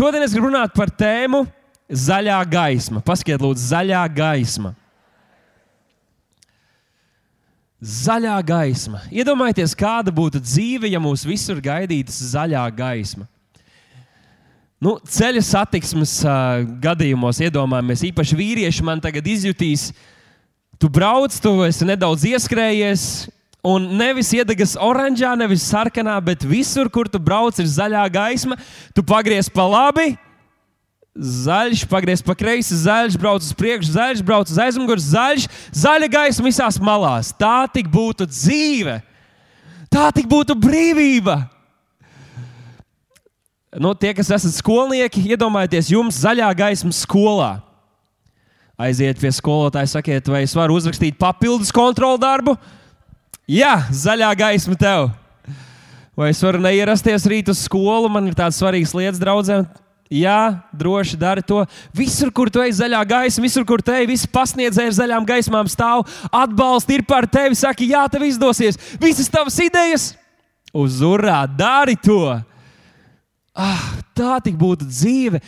šodien es gribu runāt par tēmu zaļā gaisma. Paskatiet, lūdzu, zaļā gaisma. Zaļā gaisma. Iedomājieties, kāda būtu dzīve, ja mūs visur gaidītu zaļā gaisma. Nu, ceļa satiksmes uh, gadījumos, iedomājamies, īpaši vīrieši man tagad izjutīs, tu brauc, tu esi nedaudz ieskrējies, un nevis iedegas oranžā, nevis sarkanā, bet visur, kur tu brauc, ir zaļā gaisma. Tu pagriez pa labi, zaļš, pagriez pa kreisi, zaļš, brauc uz priekšu, zaļš, brauc uz aizmugures, zaļš, zaļa gaisma visās malās. Tā tik būtu dzīve, tā tik būtu brīvība. Nu, tie, kas esat skolnieki, iedomājieties, jums zaļā gaisma skolā. Aiziet pie skolotāja, sakiet, vai es varu uzrakstīt papildus kontrolu darbu? Jā, zaļā gaisma tev. Vai es varu neierasties rīt uz skolu? Man ir tādas svarīgas lietas, draudzēm. Jā, droši dari to. Visur, kur tu ej, zaļā gaisma, visur, kur te ej, visi pasniedzēji ar zaļām gaismām stāv, atbalsti ir par tevi, saka, jā, tev izdosies. Visas tavas idejas uz urā, dari to! Ah, tā tik būtu dzīve.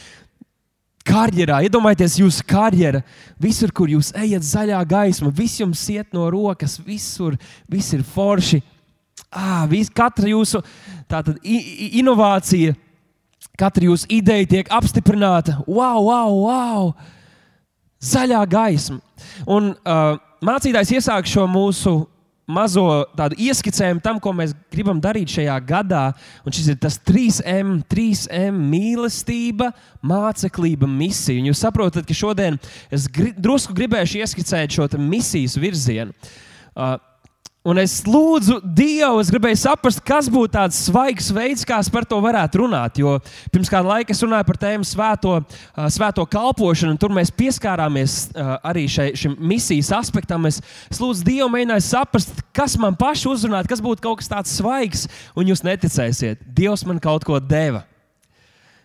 Karjerā, iedomājieties, jūsu karjera, visur, kur jūs ejat, zaļā gaisma, viss jums iet no rokas, visur, viss ir forši. Ah, vis, katra jūsu tātad, inovācija, katra jūsu ideja tiek apstiprināta. Wow, wow, wow! Zaļā gaisma. Un uh, mācītājs iesāk šo mūsu mazo tādu ieskicējumu tam, ko mēs gribam darīt šajā gadā. Un šis ir tas 3M, 3M mīlestība, māceklība, misija. Un jūs saprotat, ka šodien es gri drusku gribēšu ieskicēt šo misijas virzienu. Uh, Un es lūdzu Dievu, es gribēju saprast, kas būtu tāds svaigs veids, kā es par to varētu runāt. Jo pirms kāda laika es runāju par tēmu svēto, svēto kalpošanu, un tur mēs pieskārāmies arī šai, šim misijas aspektam. Es, es lūdzu Dievu, mēģināju saprast, kas man pašai uzrunāt, kas būtu kaut kas tāds svaigs, un jūs neticēsiet. Dievs man kaut ko deva.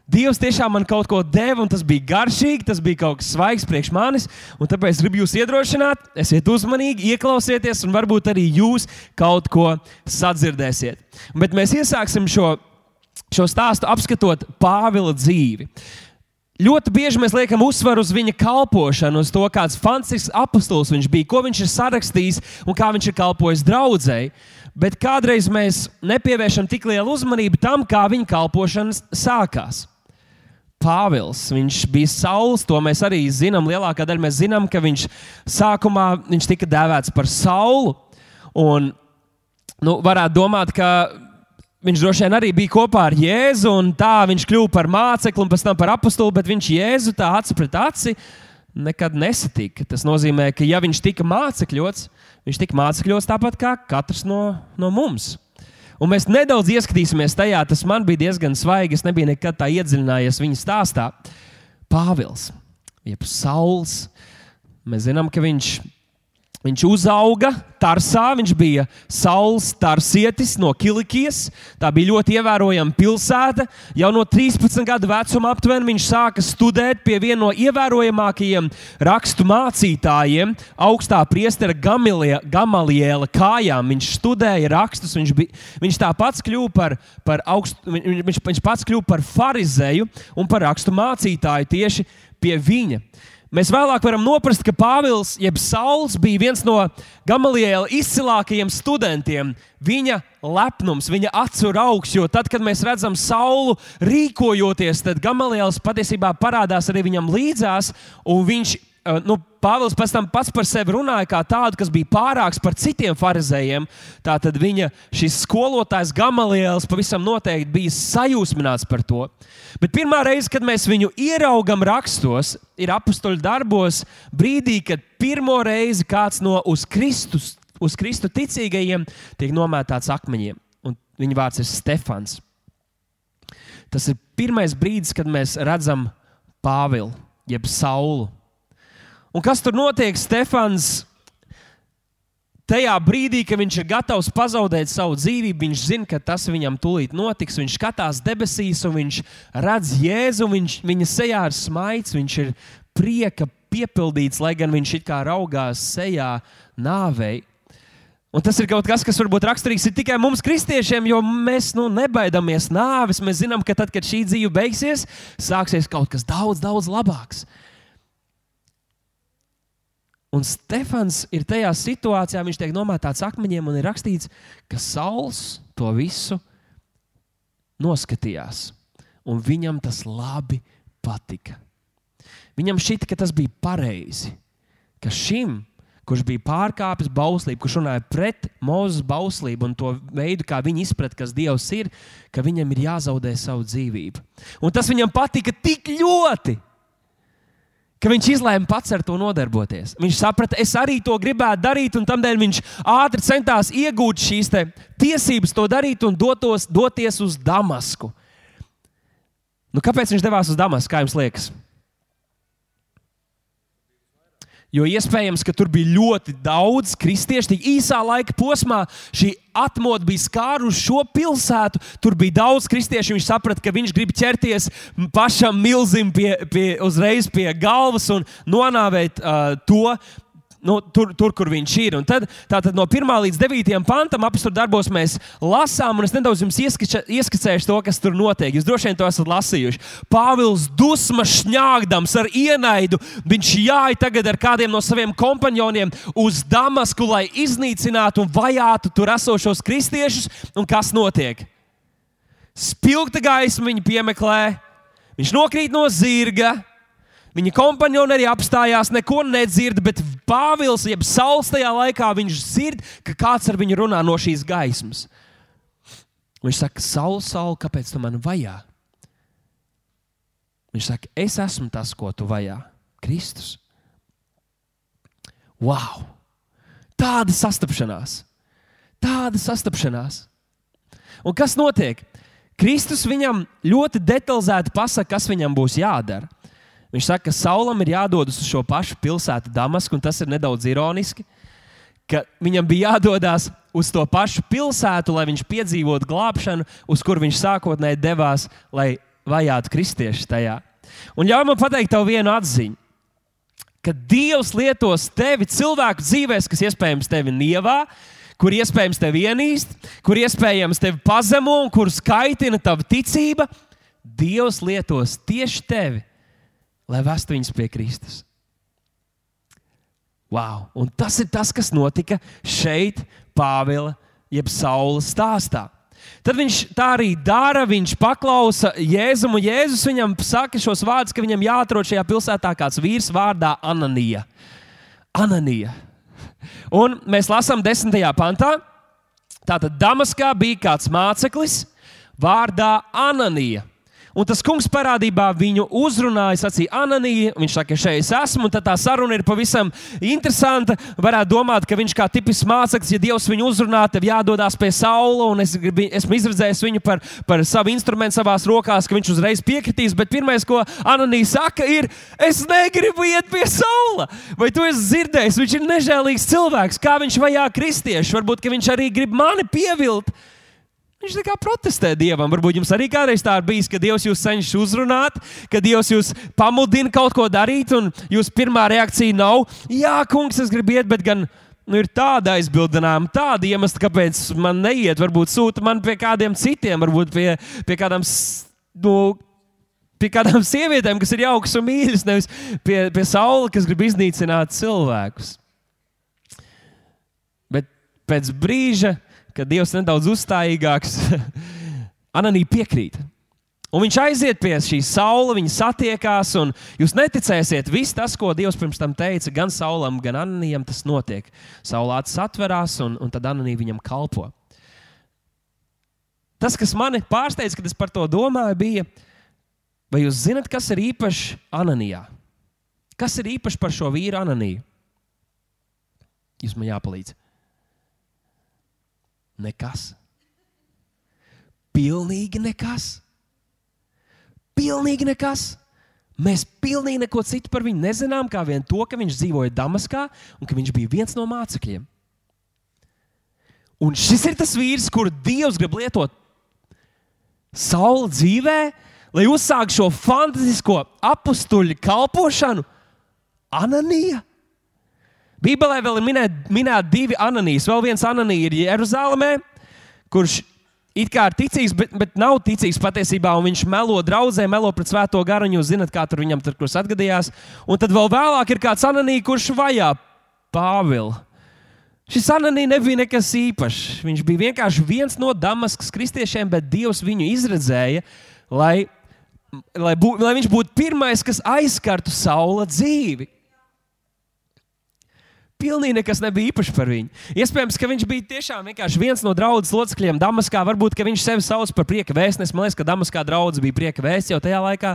Dievs tiešām man kaut ko deva, un tas bija garšīgi, tas bija kaut kas svaigs priekš manis. Tāpēc es gribu jūs iedrošināt, esiet uzmanīgi, ieklausieties, un varbūt arī jūs kaut ko sadzirdēsiet. Bet mēs iesāksim šo, šo stāstu apskatot Pāvila dzīvi. Ļoti bieži mēs liekam uzsvaru uz viņa kalpošanu, uz to, kāds fantastisks apustulis viņš bija, ko viņš ir sarakstījis un kā viņš ir kalpojis draudzēji. Bet kādreiz mēs nepievēršam tik lielu uzmanību tam, kā viņa kalpošana sākās. Pāvils. Viņš bija Sauls, to mēs arī zinām. Lielākā daļa mēs zinām, ka viņš sākumā viņš tika dēvēts par Saulu. Un, nu, varētu domāt, ka viņš droši vien arī bija kopā ar Jēzu, un tā viņš kļuva par mācekli un pēc tam par apakstuli, bet viņš Jēzu tā aci pret aci nekad nesatika. Tas nozīmē, ka ja viņš tika mācekļots, viņš tika mācekļots tāpat kā katrs no, no mums. Un mēs nedaudz ieskatīsimies tajā, tas man bija diezgan svaigi. Es nebiju nekad tā iedziļinājies viņa stāstā. Pāvils, jeb Sauls. Mēs zinām, ka viņš Viņš uzauga Tarsā, viņš bija saules tarsietis no Kilikijas. Tā bija ļoti ievērojama pilsēta. Jau no 13 gadu vecuma aptuveni viņš sāka studēt pie viena no ievērojamākajiem rakstu mācītājiem, augstā priestera Gamaliela kājām. Viņš studēja rakstus, viņš, bija, viņš tāpat kļuva par, par, augstu, viņš, viņš pats kļuva par farizēju un par rakstu mācītāju tieši pie viņa. Mēs vēlāk varam noprast, ka Pāvils, jeb Sauls, bija viens no Gamaliela izcilākajiem studentiem. Viņa lepnums, viņa acu augs, jo tad, kad mēs redzam Saulu rīkojoties, tad Gamaliels patiesībā parādās arī viņam līdzās, un viņš nu, Pāvils pēc tam pats par sevi runāja kā tādu, kas bija pārāks par citiem farizējiem. Tātad viņa šis skolotājs Gamaliels pavisam noteikti bija sajūsmināts par to. Bet pirmā reize, kad mēs viņu ieraugam rakstos, ir apakstuļu darbos, brīdī, kad pirmo reizi kāds no uz, Kristus, uz Kristu ticīgajiem tiek nomētāts akmeņiem. Un viņa vārds ir Stefans. Tas ir pirmais brīdis, kad mēs redzam Pāvilu, jeb Saulu. Un kas tur notiek? Stefans tajā brīdī, kad viņš ir gatavs pazaudēt savu dzīvību, viņš zina, ka tas viņam tūlīt notiks. Viņš skatās debesīs, un viņš redz Jēzu, viņš, viņa sejā ir smaids, viņš ir prieka piepildīts, lai gan viņš it kā raugās sejā nāvei. Un tas ir kaut kas, kas varbūt raksturīgs tikai mums, kristiešiem, jo mēs nu, nebaidāmies nāves. Mēs zinām, ka tad, kad šī dzīve beigsies, sāksies kaut kas daudz, daudz labāks. Un Stefans ir tajā situācijā, viņš tiek nomētāts akmeņiem un ir rakstīts, ka Sauls to visu noskatījās. Un viņam tas labi patika. Viņam šķita, ka tas bija pareizi, ka šim kurš bija pārkāpis bauslību, kurš runāja pret Mozus bauslību un to veidu, kā viņi izprata, kas Dievs ir, ka viņam ir jāzaudē savu dzīvību. Un tas viņam patika tik ļoti, ka viņš izlēma pats ar to nodarboties. Viņš saprata, es arī to gribētu darīt, un tādēļ viņš ātri centās iegūt šīs tiesības to darīt un dotos, doties uz Damasku. Nu, kāpēc viņš devās uz Damasku, kā jums liekas? Jo iespējams, ka tur bija ļoti daudz kristiešu. Tik īsā laika posmā šī atmodu bija skārusi šo pilsētu. Tur bija daudz kristiešu. Viņš saprata, ka viņš grib ķerties pašam milzim pie, pie, uzreiz pie galvas un nonāvēt uh, to, nu, tur, tur, kur viņš ir. Un tad tātad, no 1 līdz 9 pantam apstākļu darbos mēs lasām, un es nedaudz jums ieskača, ieskicēšu to, kas tur notiek. Jūs droši vien to esat lasījuši. Pāvils dusmas šņāgdams ar ienaidu, viņš jāja tagad ar kādiem no saviem kompanioniem uz Damasku, lai iznīcinātu un vajātu tur esošos kristiešus. Un kas notiek? Spilgta gaisma viņu piemeklē, viņš nokrīt no zirga Viņa kompanioni arī apstājās, neko nedzird, bet Pāvils, jeb Sauls tajā laikā, viņš dzird, ka kāds ar viņu runā no šīs gaismas. Viņš saka, Saul, Saul, kāpēc tu mani vajā? Viņš saka, es esmu tas, ko tu vajā. Kristus. Wow! Tāda sastapšanās! Tāda sastapšanās! Un kas notiek? Kristus viņam ļoti detalizēti pasaka, kas viņam būs jādara. Viņš saka, ka Saulam ir jādodas uz šo pašu pilsētu, Damasku, un tas ir nedaudz ironiski. Viņam bija jādodas uz to pašu pilsētu, lai viņš piedzīvotu glābšanu, uz kur viņš sākotnēji devās, lai vajātu kristiešus tajā. Un ļauj man pateikt tev vienu atziņu, ka Dievs lietos tevi cilvēku dzīvēs, kas iespējams tevi nievā, kur iespējams tevi ienīst, kur iespējams tevi pazemo un kur skaitina tava ticība. Dievs lietos tieši tevi lai vestu viņus pie Kristus. Wow. Un tas ir tas, kas notika šeit, Pāvila, jeb Saules stāstā. Tad viņš tā arī dara. Viņš paklausa Jēzum, un Jēzus viņam saka šos vārdus, ka viņam jāatrod šajā pilsētā kāds vīrs vārdā Ananija. Ananija. Un mēs lasām desmitajā pantā. Tātad Damaskā bija kāds māceklis vārdā Ananija. Un tas kungs parādībā viņu uzrunāja, sacīja, Ananija. Viņš saka, šeit es esmu, un tā saruna ir pavisam interesanta. Varētu domāt, ka viņš kā tipisks māceklis, ja Dievs viņu uzrunā, tev jādodas pie saula, un es esmu izredzējis viņu par, par savu instrumentu savās rokās, ka viņš uzreiz piekritīs. Bet pirmais, ko Ananija saka, ir, es negribu iet pie saula. Vai tu esi dzirdējis? Viņš ir nežēlīgs cilvēks, kā viņš vajā kristiešu. Varbūt viņš arī grib mani pievilkt. Viņš tā kā protestē Dievam. Varbūt jums arī kādreiz tā ir bijis, ka Dievs jūs cenšas uzrunāt, ka Dievs jūs pamudina kaut ko darīt, un jūsu pirmā reakcija nav, Jā, kungs, es gribu iet, bet gan nu, ir tāda aizbildinājuma, tāda iemesla, kāpēc man neiet. Varbūt sūta man pie kādiem citiem, varbūt pie, pie kādām. Nu, Pie kādām sievietēm, kas ir jaukas un mīļas, nevis pie, pie saula, kas grib iznīcināt cilvēkus. Bet pēc brīža ka Dievs nedaudz uzstājīgāks, Ananija piekrīt. Un viņš aiziet pie šīs saules, viņa satiekās, un jūs neticēsiet, viss tas, ko Dievs pirms tam teica, gan saulam, gan Ananijam, tas notiek. Saulēts atverās, un, un tad Ananija viņam kalpo. Tas, kas mani pārsteidza, kad es par to domāju, bija, vai jūs zinat, kas ir īpašs Ananijā? Kas ir īpašs par šo vīru Ananiju? Jūs man jāpalīdz. Nekas. Pilnīgi nekas. Pilnīgi nekas. Mēs pilnīgi neko citu par viņu nezinām, kā vien to, ka viņš dzīvoja Damaskā un ka viņš bija viens no mācekļiem. Un šis ir tas vīrs, kuru Dievs grib lietot saule dzīvē, lai uzsāktu šo fantastisko apstuļu kalpošanu, Ananija. Bībelē vēl ir minēti minēt divi ananijas. Vēl viens ananija ir Jeruzalemē, kurš it kā ir ticīgs, bet, bet nav ticīgs patiesībā. Viņš melo draudzē, melo pret svēto garu, un jūs zināt, kā tur viņam tur atgadījās. Un tad vēl vēlāk ir kāds ananija, kurš vajā Pāvilu. Šis Ananija nebija nekas īpašs. Viņš bija vienkārši viens no Damaskas kristiešiem, bet Dievs viņu izredzēja, lai, lai, bū, lai viņš būtu pirmais, kas aizskartu saula dzīvi. Pilnīgi nekas nebija īpašs par viņu. Iespējams, ka viņš bija tiešām viens no draudzes locekļiem Damaskā. Varbūt viņš sevi sauc par prieka vēstnesi. Man liekas, ka Damaskā draudzene bija prieka vēsts jau tajā laikā.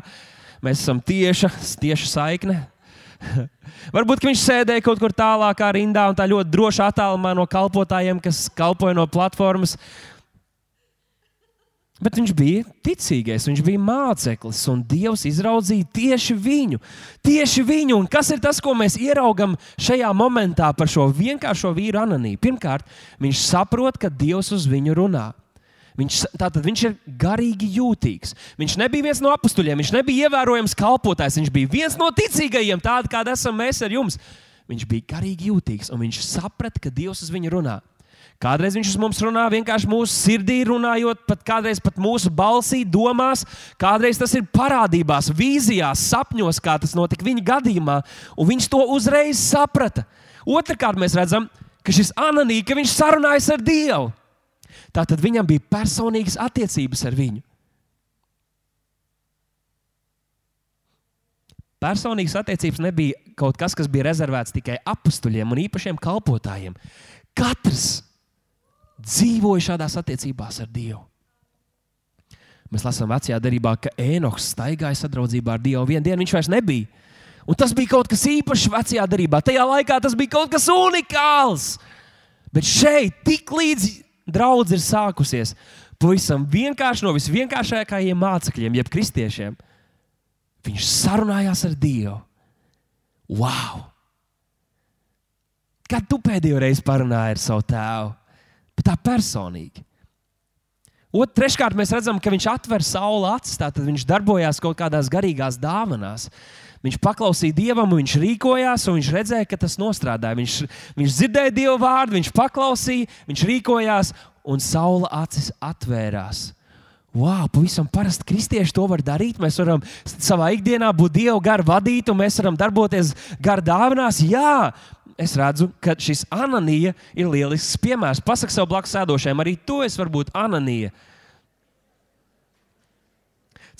Mēs esam tieša, tieša saikne. Varbūt viņš sēdēja kaut kur tālākā rindā un tā ļoti droši attālumā no kalpotājiem, kas kalpoja no platformas. Bet viņš bija ticīgais, viņš bija māceklis, un Dievs izraudzīja tieši viņu. Tieši viņu. Un kas ir tas, ko mēs ieraugām šajā momentā par šo vienkāršo vīru Ananiju? Pirmkārt, viņš saprot, ka Dievs uz viņu runā. Viņš, tātad viņš ir garīgi jūtīgs. Viņš nebija viens no apstuļiem, viņš nebija ievērojams kalpotājs, viņš bija viens no ticīgajiem, tādi kādi esam mēs ar jums. Viņš bija garīgi jūtīgs un viņš saprata, ka Dievs uz viņu runā. Kādreiz viņš uz mums runā vienkārši mūsu sirdī, runājot, pat kādreiz pat mūsu balsī, domās. Kādreiz tas ir parādībās, vīzijās, sapņos, kā tas notika viņa gadījumā, un viņš to uzreiz saprata. Otrakārt, mēs redzam, ka šis Ananija, ka viņš sarunājas ar Dievu. Tātad viņam bija personīgas attiecības ar viņu. Personīgas attiecības nebija kaut kas, kas bija rezervēts tikai apstuļiem un īpašiem kalpotājiem. Katrs dzīvoja šādās attiecībās ar Dievu. Mēs lasām vecajā darbā, ka Enoks staigāja sadraudzībā ar Dievu. Vienu dienu viņš vairs nebija. Un tas bija kaut kas īpašs vecajā darbā. Tajā laikā tas bija kaut kas unikāls. Bet šeit, tik līdz draudz ir sākusies pavisam vienkārši no visvienkāršākajiem mācekļiem, jeb kristiešiem. Viņš sarunājās ar Dievu. Wow! Kad tu pēdējo reizi parunāji ar savu tēvu? Bet tā personīgi. Otrkārt, mēs redzam, ka viņš atver sauli acis, tad viņš darbojās kaut kādās garīgās dāvanās. Viņš paklausīja dievam, viņš rīkojās, un viņš redzēja, ka tas nostrādāja. Viņš, viņš dzirdēja dievu vārdu, viņš paklausīja, viņš rīkojās, un saule acis atvērās. Wow, pavisam parasti kristieši to var darīt. Mēs varam savā ikdienā būt Dieva gara vadīti, un mēs varam darboties gara dāvinās. Jā, es redzu, ka šis ananija ir lielisks piemērs. Pasakot sev blakus sēdošajam, arī to es varu būt ananija.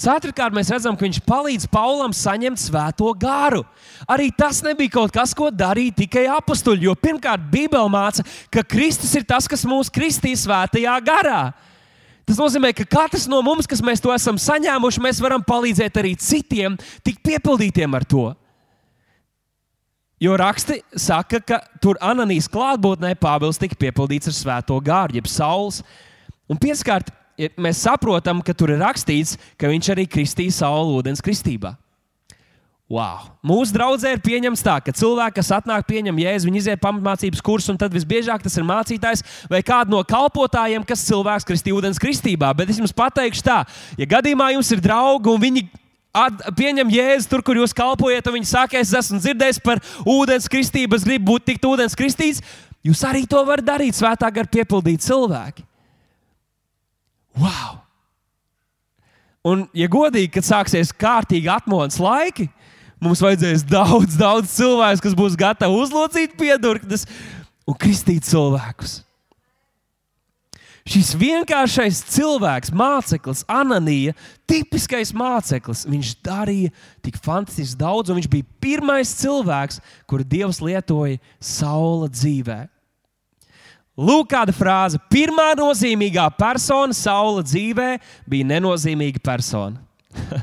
Ceturkārt, mēs redzam, ka viņš palīdz Paulam saņemt svēto garu. Arī tas nebija kaut kas, ko darīja tikai apstuļi. Jo pirmkārt, Bībele māca, ka Kristus ir tas, kas mūs kristīs svētajā garā. Tas nozīmē, ka katrs no mums, kas mēs to esam saņēmuši, mēs varam palīdzēt arī citiem, tikt piepildītiem ar to. Jo raksti saka, ka tur Ananijas klātbūtnē Pāvils tika piepildīts ar svēto gāru, jeb saules. Un pieskārt mēs saprotam, ka tur ir rakstīts, ka viņš arī kristīja saulu ūdens kristībā. Wow. Mūsu draudzē ir pieņemts tā, ka cilvēki, kas atnāk, pieņem jēzu, viņi iziet pamatmācības kursu, un tad visbiežāk tas ir mācītājs vai kāds no kalpotājiem, kas cilvēks kristīja ūdens kristībā. Bet es jums pateikšu tā, ja gadījumā jums ir draugi un viņi at, pieņem jēzu tur, kur jūs kalpojat, un viņi saka, es esmu dzirdējis par ūdens kristību, es gribu būt tik ūdens kristīts, jūs arī to varat darīt, svētā gar piepildīt cilvēki. Wow! Un, ja godīgi, kad sāksies kārtīgi atmodas laiki, mums vajadzēs daudz, daudz cilvēku, kas būs gatavi uzlocīt piedurknes un kristīt cilvēkus. Šis vienkāršais cilvēks, māceklis, Ananija, tipiskais māceklis, viņš darīja tik fantastiski daudz, un viņš bija pirmais cilvēks, kuru Dievs lietoja saula dzīvēm. Lūk, kāda frāze. Pirmā nozīmīgā persona Saula dzīvē bija nenozīmīga persona.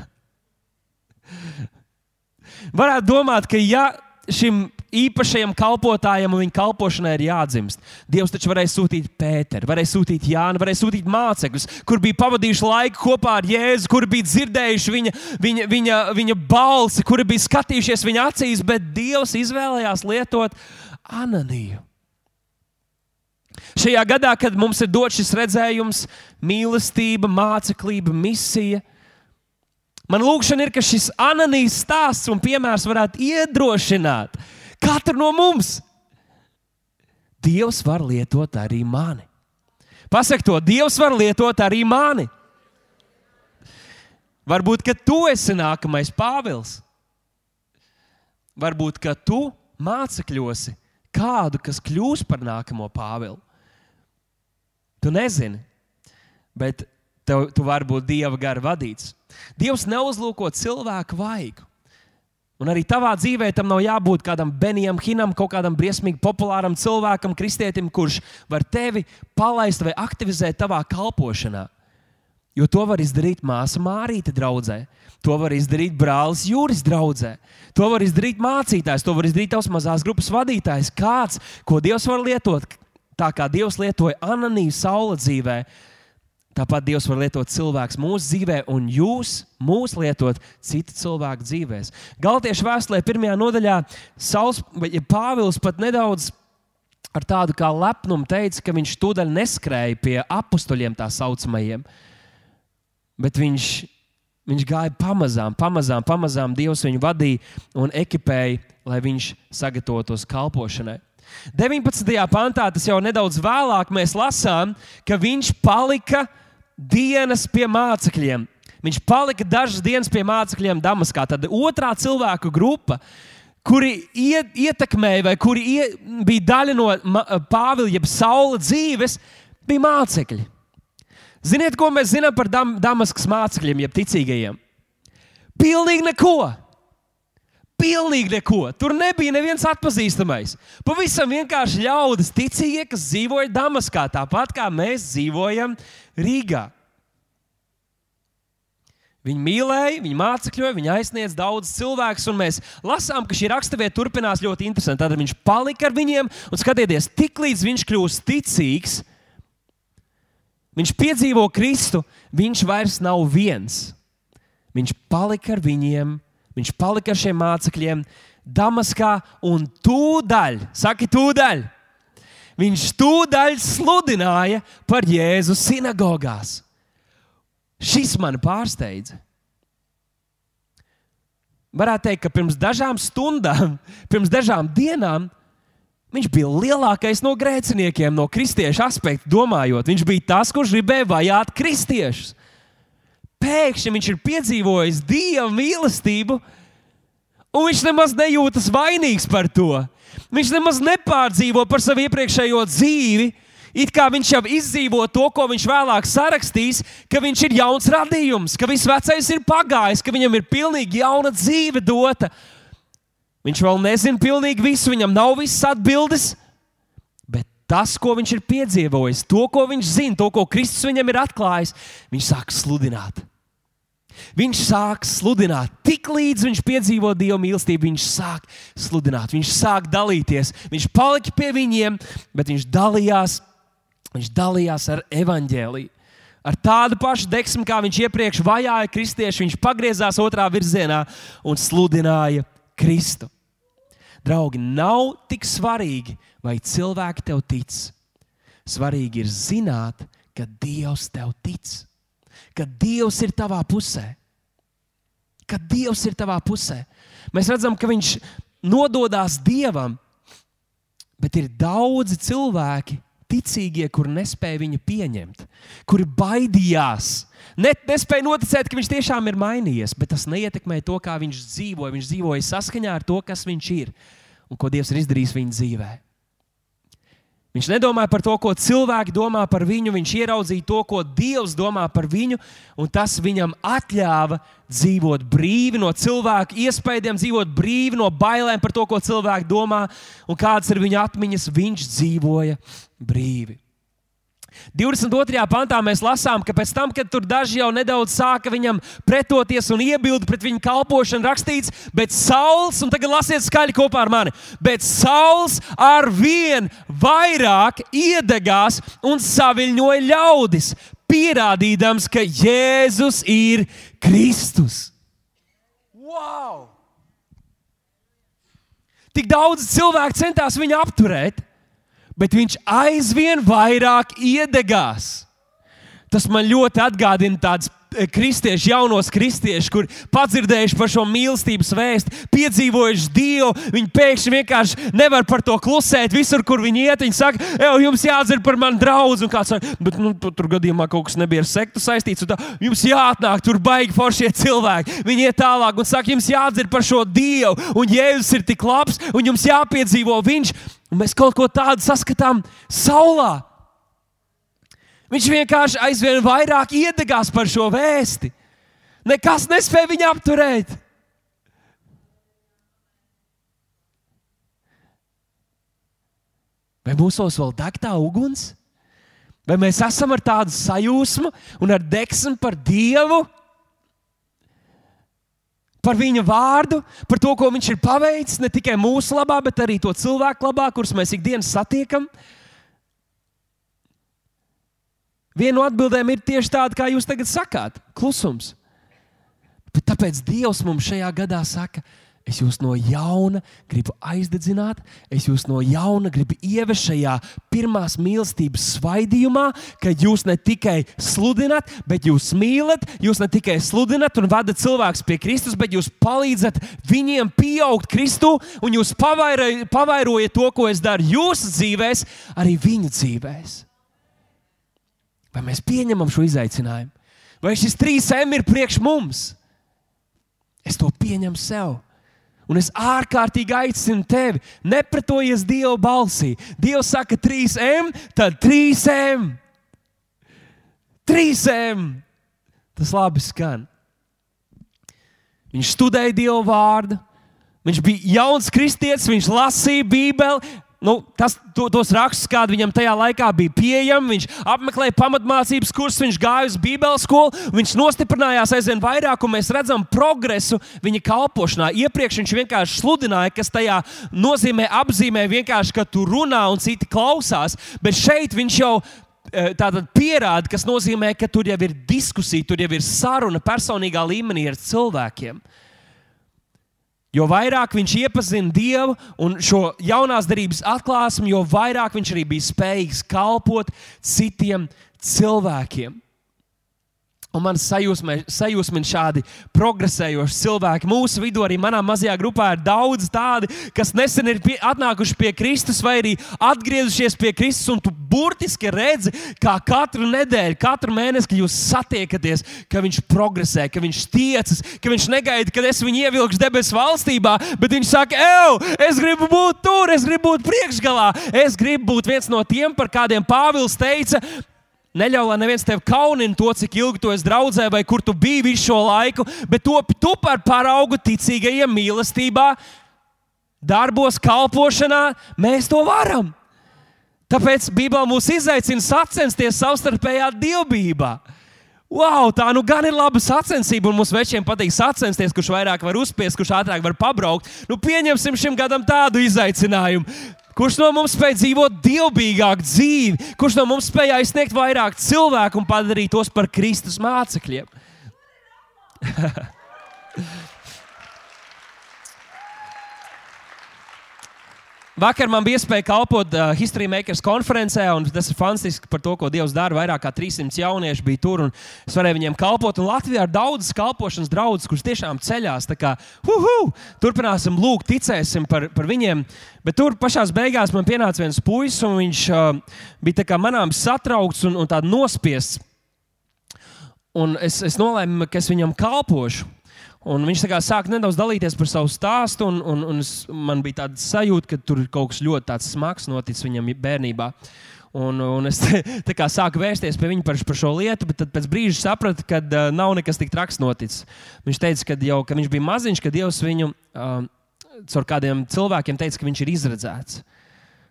Varētu domāt, ka ja šim īpašajam kalpotājam un viņa kalpošanai ir jādzimst. Dievs taču varēja sūtīt Pēteru, varēja sūtīt Jānu, varēja sūtīt mācekļus, kur bija pavadījuši laiku kopā ar Jēzu, kuri bija dzirdējuši viņa, viņa, viņa, viņa balsi, kuri bija skatījušies viņa acīs, bet Dievs izvēlējās lietot Ananiju. Šajā gadā, kad mums ir dots šis redzējums, mīlestība, māceklība, misija, man lūkšana ir, ka šis anonīms stāsts un piemērs varētu iedrošināt katru no mums. Dievs var lietot arī mani. Pasak to, Dievs var lietot arī mani. Varbūt, ka tu esi nākamais Pāvils. Varbūt, ka tu mācekļosi kādu, kas kļūs par nākamo Pāvilu. Tu nezini, bet tev, tu vari būt Dieva gara vadīts. Dievs neuzlūko cilvēku vaigu. Un arī tavā dzīvē tam nav jābūt kādam Benijam Hinam, kaut kādam briesmīgi populāram cilvēkam, kristietim, kurš var tevi palaist vai aktivizēt tavā kalpošanā. Jo to var izdarīt māsa Mārīte draudzē, to var izdarīt brālis Jūris draudzē, to var izdarīt mācītājs, to var izdarīt tavs mazās grupas vadītājs. Kāds, ko Dievs var lietot, tā kā Dievs lietoja Ananiju Saula dzīvēm Tāpat Dievs var lietot cilvēku mūsu dzīvē, un jūs mūs lietot citu cilvēku dzīvēm. Galtiešu vēstulē, pirmajā nodaļā, Sauls, Pāvils pat nedaudz ar tādu kā lepnumu teica, ka viņš tūdaļ neskrēja pie apstuļiem, tā saucamajiem, bet viņš, viņš gāja pamazām, pamazām, pamazām Dievs viņu vadīja un ekipēja, lai viņš sagatavotos kalpošanai. 19. pantā, tas jau nedaudz vēlāk, mēs lasām, ka viņš palika dienas pie mācekļiem. Viņš palika dažas dienas pie mācekļiem Damaskā. Tad otrā cilvēku grupa, kuri iet, ietekmēja vai kuri ie, bija daļa no Pāvila jeb Saula dzīves, bija mācekļi. Ziniet, ko mēs zinām par Dam Damaskas mācekļiem, jeb ticīgajiem? Pilnīgi neko! Pilnīgi neko. Tur nebija neviens atpazīstamais. Pavisam vienkārši ļaudis, ticīgie, kas dzīvoja Damaskā, tāpat kā mēs dzīvojam Rīgā. Viņi mīlēja, viņi mācekļoja, viņi aizsniedz daudz cilvēku, un mēs lasām, ka šī raksturvieta turpinās ļoti interesanti. Tad viņš palika ar viņiem, un skatieties, tik līdz viņš kļūst ticīgs, viņš piedzīvo Kristu, viņš vairs nav viens. Viņš palika ar viņiem, Viņš palika ar šiem mācekļiem Damaskā un tūdaļ, saki, tūdaļ. Viņš tūdaļ sludināja par Jēzu sinagogās. Šis man pārsteidza. Varētu teikt, ka pirms dažām stundām, pirms dažām dienām, viņš bija lielākais no grēciniekiem, no kristiešu aspekta domājot. Viņš bija tas, kurš gribēja vajāt kristiešus pēkšņi viņš ir piedzīvojis dieva mīlestību, un viņš nemaz nejūtas vainīgs par to. Viņš nemaz nepārdzīvo par savu iepriekšējo dzīvi. It kā viņš jau izdzīvo to, ko viņš vēlāk sarakstīs, ka viņš ir jauns radījums, ka viss vecais ir pagājis, ka viņam ir pilnīgi jauna dzīve dota. Viņš vēl nezina pilnīgi visu, viņam nav visas atbildes, bet tas, ko viņš ir piedzīvojis, to, ko viņš zina, to, ko Kristus viņam ir atklājis, viņš sāk sludināt. Viņš sāk sludināt, tik līdz viņš piedzīvo Dieva mīlestību, viņš sāk sludināt, viņš sāk dalīties. Viņš palika pie viņiem, bet viņš dalījās, viņš dalījās ar evaņģēliju. Ar tādu pašu deksmu, kā viņš iepriekš vajāja kristiešu, viņš pagriezās otrā virzienā un sludināja Kristu. Draugi, nav tik svarīgi, vai cilvēki tev tic. Svarīgi ir zināt, ka Dievs tev tic ka Dievs ir tavā pusē. Ka Dievs ir tavā pusē. Mēs redzam, ka Viņš nododas Dievam, bet ir daudzi cilvēki, ticīgie, kuri nespēja viņu pieņemt, kuri baidījās. Ne, nespēja noticēt, ka viņš tiešām ir mainījies, bet tas neietekmē to, kā viņš dzīvoja. Viņš dzīvoja saskaņā ar to, kas viņš ir un ko Dievs ir izdarījis viņa dzīvēm. Viņš nedomāja par to, ko cilvēki domā par viņu. Viņš ieraudzīja to, ko Dievs domā par viņu, un tas viņam ļāva dzīvot brīvi no cilvēku iespējām, dzīvot brīvi no bailēm par to, ko cilvēki domā un kādas ir viņa atmiņas. Viņš dzīvoja brīvi. 22. pantā mēs lasām, ka pēc tam, kad tur daži jau nedaudz sāka viņam pretoties un iebildu pret viņa kalpošanu, rakstīts, bet Sauls, un tagad lasiet skaļi kopā ar mani, bet Sauls ar vien vairāk iedegās un saviļņoja ļaudis, pierādīdams, ka Jēzus ir Kristus. Wow! Tik daudz cilvēku centās viņu apturēt bet viņš aizvien vairāk iedegās. Tas man ļoti atgādina tādas kristieši, jaunos kristiešus, kuri padzirdējuši par šo mīlestības vēstu, piedzīvojuši Dievu. Viņi pēkšņi vienkārši nevar par to klusēt. Visur, kur viņi iet, viņi saka, jums jāatzīst par mani draugu. Kāds saka, bet nu, tur gadījumā kaut kas nebija ar sektu saistīts. Tā, jums jāatnāk, tur baigi foršie cilvēki. Viņi iet tālāk un saka, jums jāatzīst par šo Dievu. Un Jēzus ir tik labs, un jums jāpiedzīvo Viņš. Un mēs kaut ko tādu saskatām saulē. Viņš vienkārši aizvien vairāk iedegās par šo vēsti. Nekas nespēja viņu apturēt. Vai mūsos vēl deg tā uguns? Vai mēs esam ar tādu sajūsmu un ar deksmu par Dievu, par Viņa vārdu, par to, ko Viņš ir paveicis ne tikai mūsu labā, bet arī to cilvēku labā, kurus mēs ikdienas satiekam? Viena no atbildēm ir tieši tāda, kā jūs tagad sakāt - klusums. Bet tāpēc Dievs mums šajā gadā saka, es jūs no jauna gribu aizdedzināt, es jūs no jauna gribu ievest šajā pirmās mīlestības svaidījumā, ka jūs ne tikai sludināt, bet jūs mīlat, jūs ne tikai sludināt un vadat cilvēkus pie Kristus, bet jūs palīdzat viņiem pieaugt Kristū, un jūs pavairojat to, ko es daru jūsu dzīvēs, arī viņu dzīvēs. Vai mēs pieņemam šo izaicinājumu? Vai šis 3M ir priekš mums? Es to pieņemu sev. Un es ārkārtīgi aicinu tevi, nepretojies Dieva balsī. Dievs saka, 3M, tad 3M. 3M. Tas labi skan. Viņš studēja Dieva vārdu, viņš bija jauns kristietis, viņš lasīja Bībeli, nu, tas, to, tos rakstus, kādi viņam tajā laikā bija pieejami. Viņš apmeklēja pamatmācības kursus, viņš gāja uz Bībeles skolu, viņš nostiprinājās aizvien vairāk, un mēs redzam progresu viņa kalpošanā. Iepriekš viņš vienkārši sludināja, kas tajā nozīmē, apzīmē vienkārši, ka tu runā un citi klausās, bet šeit viņš jau eh, tātad pierāda, kas nozīmē, ka tur jau ir diskusija, tur jau ir saruna personīgā līmenī ar cilvēkiem. Jo vairāk viņš iepazina Dievu un šo jaunās darbības atklāsmi, jo vairāk viņš arī bija spējīgs kalpot citiem cilvēkiem. Un man sajūsmina šādi progresējoši cilvēki. Mūsu vidū arī manā mazajā grupā ir daudz tādi, kas nesen ir pie, atnākuši pie Kristus vai arī atgriezušies pie Kristus. Un tu burtiski redzi, kā katru nedēļu, katru mēnesi, kad jūs satiekaties, ka viņš progresē, ka viņš tiecas, ka viņš negaida, kad es viņu ievilkšu debesu valstībā, bet viņš saka, ej, es gribu būt tur, es gribu būt priekšgalā, es gribu būt viens no tiem, par kādiem Pāvils teica, Neļauj, lai neviens tevi kaunina to, cik ilgi tu esi draudzē, vai kur tu biji visu šo laiku, bet top tu par paraugu ticīgajiem mīlestībā, darbos, kalpošanā. Mēs to varam. Tāpēc Bībelē mūs izaicina sacensties savstarpējā dievbijā. Wow, tā nu gan ir laba sacensība, un mums večiem patīk sacensties, kurš vairāk var uzspiest, kurš ātrāk var pabraukt. Nu, pieņemsim šim gadam tādu izaicinājumu. Kurš no mums spēj dzīvot dievbijīgāku dzīvi, kurš no mums spēj aizsniegt vairāk cilvēku un padarīt tos par Kristus mācekļiem? Vakar man bija iespēja kalpot uh, History Makers konferencē, un tas ir fantastiski par to, ko Dievs dara. Vairāk kā 300 jaunieši bija tur, un es varēju viņiem kalpot. Un Latvijā ir daudzas kalpošanas draudzes, kuras tiešām ceļās. Kā, uhu, turpināsim lūgt, ticēsim par, par viņiem. Bet tur pašā beigās man pienāca viens puisis, un viņš uh, bija manām satraukts un, un nospiests. Un es, es nolēmu, ka es viņam kalpošu. Un viņš sāk nedaudz dalīties par savu stāstu, un, un, un es, man bija tāda sajūta, ka tur ir kaut kas ļoti smags noticis viņam bērnībā. Un, un es te, te sāku vērsties pie viņa par, par šo lietu, bet pēc brīža sapratu, ka uh, nav nekas tik traks noticis. Viņš teica, ka jau kad viņš bija maziņš, ka Dievs viņu uh, caur kādiem cilvēkiem teica, ka viņš ir izredzēts. Uh,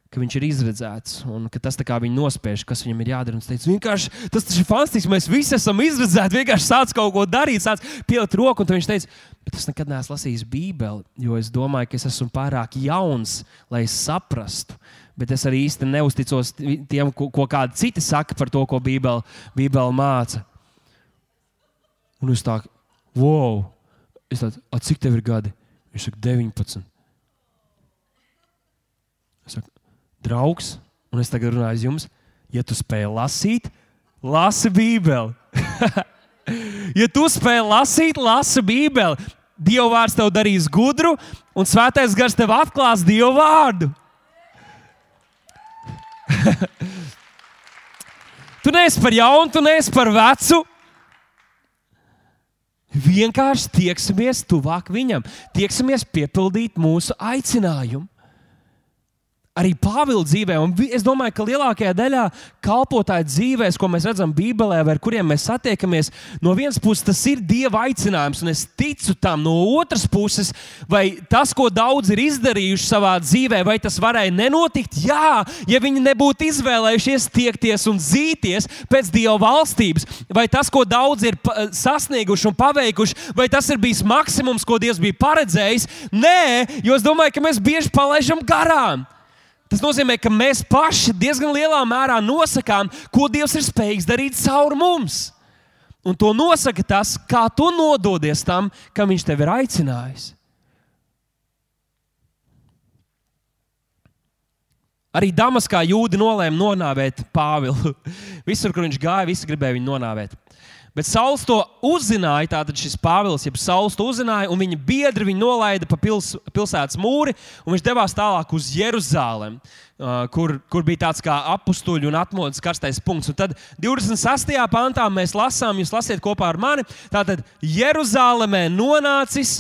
ka viņš ir izredzēts un ka tas viņu nospiež, kas viņam ir jādara. Teicu, vienkārši, tas ir fantastiski. Mēs visi esam izredzēti. Vienkārši sāc kaut ko darīt, sāc pielikt roku. Un viņš teica, bet es nekad neesmu lasījis Bībeli, jo es domāju, ka es esmu pārāk jauns, lai es saprastu. Bet es arī īsti neusticos tiem, ko, ko kādi citi saka par to, ko Bībele, Bībele māca. Un es tā, wow, es tādu, cik tev ir gadi? Viņš saka, 19. Es saku, draugs, un es tagad runāju jums, ja tu spēj lasīt, lasi Bībeli. Ja tu spēj lasīt, lasi Bībeli, Dieva vārds tev darīs gudru, un Svētais gars tev atklās Dieva vārdu. tu neesi par jaunu, tu neesi par vecu. Vienkārši tieksimies tuvāk viņam, tieksimies piepildīt mūsu aicinājumu arī Pāvila dzīvē. Un es domāju, ka lielākajā daļā kalpotāju dzīvēs, ko mēs redzam Bībelē, vai ar kuriem mēs satiekamies, no vienas puses tas ir Dieva aicinājums, un es ticu tam. No otras puses, vai tas, ko daudz ir izdarījuši savā dzīvē, vai tas varēja nenotikt? Jā, ja viņi nebūtu izvēlējušies tiekties un zīties pēc Dieva valstības, vai tas, ko daudz ir sasnieguši un paveikuši, vai tas ir bijis maksimums, ko Dievs bija paredzējis? Nē, jo es domāju, ka mēs bieži palaidām garām. Tas nozīmē, ka mēs paši diezgan lielā mērā nosakām, ko Dievs ir spējīgs darīt caur mums. Un to nosaka tas, kā tu nododies tam, kam Viņš tevi ir aicinājis. Arī Damaskā jūdi nolēma nonāvēt Pāvilu. Visur, kur viņš gāja, visi gribēja viņu nonāvēt. Bet Sauls to uzzināja, tātad šis Pāvils, jeb Sauls to uzzināja, un viņa biedri viņu nolaida pa pils, pilsētas mūri, un viņš devās tālāk uz Jeruzalem, kur, kur bija tāds kā apstuļu un atmodas karstais punkts. Un tad 26. pantā mēs lasām, jūs lasiet kopā ar mani, tātad Jeruzalemē nonācis,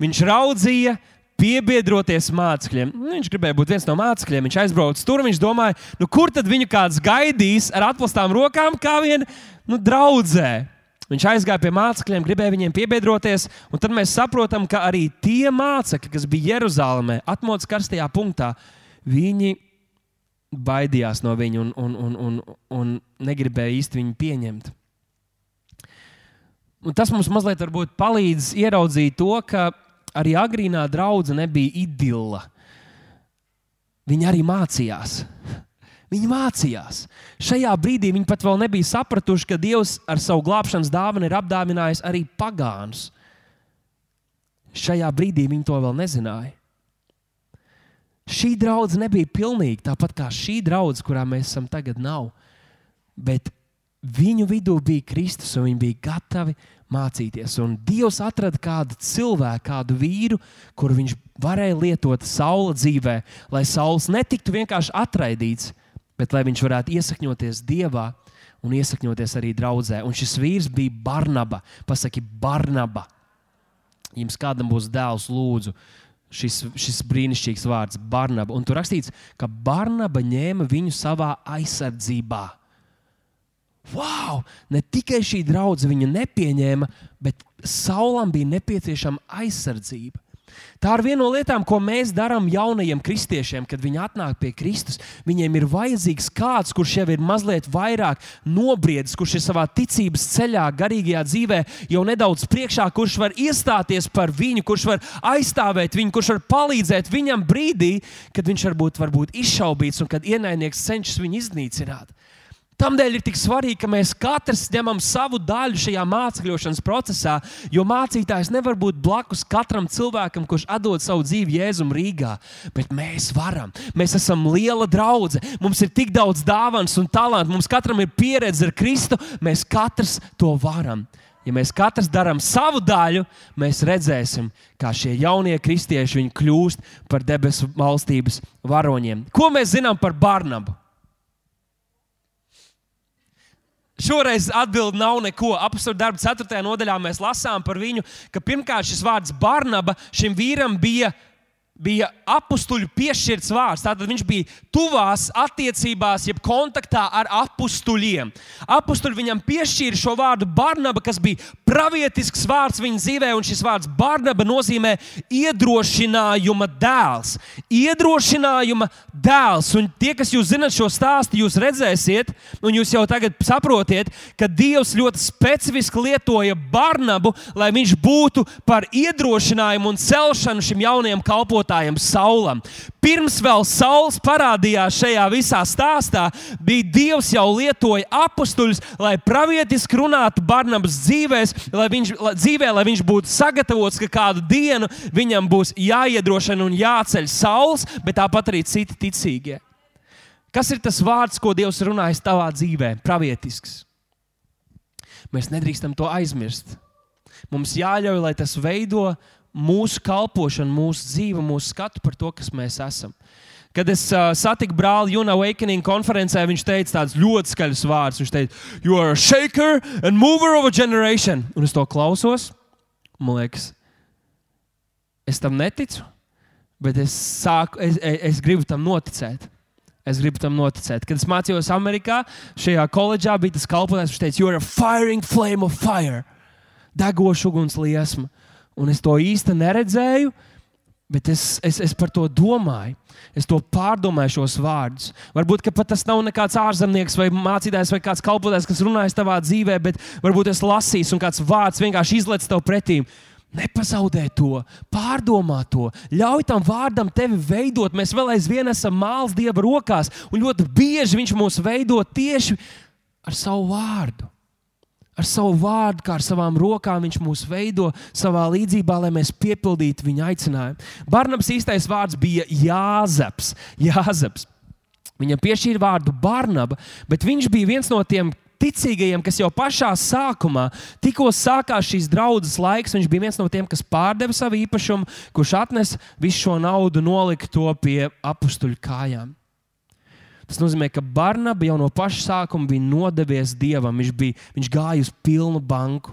viņš raudzīja, piebiedroties mācekļiem. Nu, viņš gribēja būt viens no mācekļiem. Viņš aizbrauca tur, viņš domāja, nu, kur tad viņu kāds gaidīs ar atklātām rokām, kā vien nu, draudzē. Viņš aizgāja pie mācekļiem, gribēja viņiem piebiedroties, un tad mēs saprotam, ka arī tie mācekļi, kas bija Jeruzalemē, atmodas karstajā punktā, viņi baidījās no viņa un, un, un, un, un negribēja īsti viņu pieņemt. Un tas mums mazliet palīdz ieraudzīt to, ka arī agrīnā draudzene nebija idila. Viņi arī mācījās. Viņi mācījās. Šajā brīdī viņi pat vēl nebija sapratuši, ka Dievs ar savu glābšanas dāvanu ir apdāvinājis arī pagānus. Šajā brīdī viņi to vēl nezināja. Šī draudzene nebija pilnīga, tāpat kā šī draudzene, kurā mēs esam tagad, nav. Bet viņu vidū bija Kristus, un viņi bija gatavi mācīties. Un Dievs atrada kādu cilvēku, kādu vīru, kuru viņš varēja lietot saula dzīvē, lai saules netiktu vienkārši atraidīts, bet lai viņš varētu iesakņoties Dievā un iesakņoties arī draudzē. Un šis vīrs bija Barnaba. Pasaki, Barnaba. Jums kādam būs dēls, lūdzu. Šis, šis brīnišķīgs vārds, Barnaba. Un tur rakstīts, ka Barnaba ņēma viņu savā aizsardzībā. Wow! Ne tikai šī draudzene viņu nepieņēma, bet Saulam bija nepieciešama aizsardzība. Tā ir viena no lietām, ko mēs darām jaunajiem kristiešiem, kad viņi atnāk pie Kristus. Viņiem ir vajadzīgs kāds, kurš jau ir mazliet vairāk nobriedis, kurš ir savā ticības ceļā, garīgajā dzīvē, jau nedaudz priekšā, kurš var iestāties par viņu, kurš var aizstāvēt viņu, kurš var palīdzēt viņam brīdī, kad viņš varbūt var būt izšaubīts un kad ienaidnieks cenšas viņu iznīcināt. Tādēļ ir tik svarīgi, ka mēs katrs ņemam savu daļu šajā mācīšanas procesā, jo mācītājs nevar būt blakus katram cilvēkam, kurš atdod savu dzīvi Jēzum Rīgā. Bet mēs varam. Mēs esam liela draudzene. Mums ir tik daudz dāvāns un talantu. Mums katram ir pieredze ar Kristu. Mēs katrs to varam. Ja mēs katrs darām savu daļu, mēs redzēsim, kā šie jaunie kristieši kļūst par debesu valstības varoņiem. Ko mēs zinām par Barnabu? Šoreiz atbildi nav neko. Apstākļu darba 4. nodaļā mēs lasām par viņu, ka pirmkārt šis vārds Barnaba šim vīram bija bija apstuļu piešķirts vārds. Tātad viņš bija tuvās attiecībās, jeb kontaktā ar apstuļiem. Apstuļi viņam piešķīra šo vārdu Barnaba, kas bija pravietisks vārds viņa dzīvē, un šis vārds Barnaba nozīmē iedrošinājuma dēls. Iedrošinājuma dēls. Un tie, kas jūs zinat šo stāstu, jūs redzēsiet, un jūs jau tagad saprotiet, ka Dievs ļoti specifiski lietoja Barnabu, lai viņš būtu par iedrošinājumu un celšanu šim jaunajam kalpotājam kalpotājam Saulam. Pirms vēl Sauls parādījās šajā visā stāstā, bija Dievs jau lietoja apstuļus, lai pravietiski runātu Barnabas dzīvēs, lai viņš, lai, dzīvē, lai viņš būtu sagatavots, ka kādu dienu viņam būs jāiedrošina un jāceļ Sauls, bet tāpat arī citi ticīgie. Kas ir tas vārds, ko Dievs runājas tavā dzīvē? Pravietisks. Mēs nedrīkstam to aizmirst. Mums jāļauj, lai tas veido mūsu kalpošanu, mūsu dzīvi, mūsu skatu par to, kas mēs esam. Kad es uh, satiku brāli Juna Awakening konferencē, viņš teica tādus ļoti skaļus vārdus. Viņš teica, You are a shaker and mover of a generation. Un es to klausos. Man liekas, es tam neticu, bet es, sāku, es, es, es gribu tam noticēt. Es gribu tam noticēt. Kad es mācījos Amerikā, šajā koledžā bija tas kalpotājs, kurš teica, You're a firing flame of fire. Degoša uguns liesma. Un es to īsti neredzēju, bet es, es, es par to domāju. Es to pārdomāju šos vārdus. Varbūt pat tas nav nekāds ārzemnieks vai mācītājs vai kāds kalpotājs, kas runājas tavā dzīvē, bet varbūt es lasīšu un kāds vārds vienkārši izlaiž tev pretī. Nepazaudē to, pārdomā to, ļauj tam vārdam tevi veidot. Mēs vēl aizvien esam māls Dieva rokās, un ļoti bieži Viņš mūs veido tieši ar savu vārdu. Ar savu vārdu, kā ar savām rokām viņš mūs veido savā līdzībā, lai mēs piepildītu viņa aicinājumu. Barnabas īstais vārds bija Jāzeps. Jāzeps. Viņam piešķīra vārdu Barnaba, bet viņš bija viens no tiem ticīgajiem, kas jau pašā sākumā, tikko sākās šīs draudzes laiks, viņš bija viens no tiem, kas pārdeva savu īpašumu, kurš atnesa visu šo naudu, nolika to pie apstuļu kājām. Tas nozīmē, ka Barnaba jau no paša sākuma bija nodevies dievam. Viņš, bija, viņš gāja uz pilnu banku.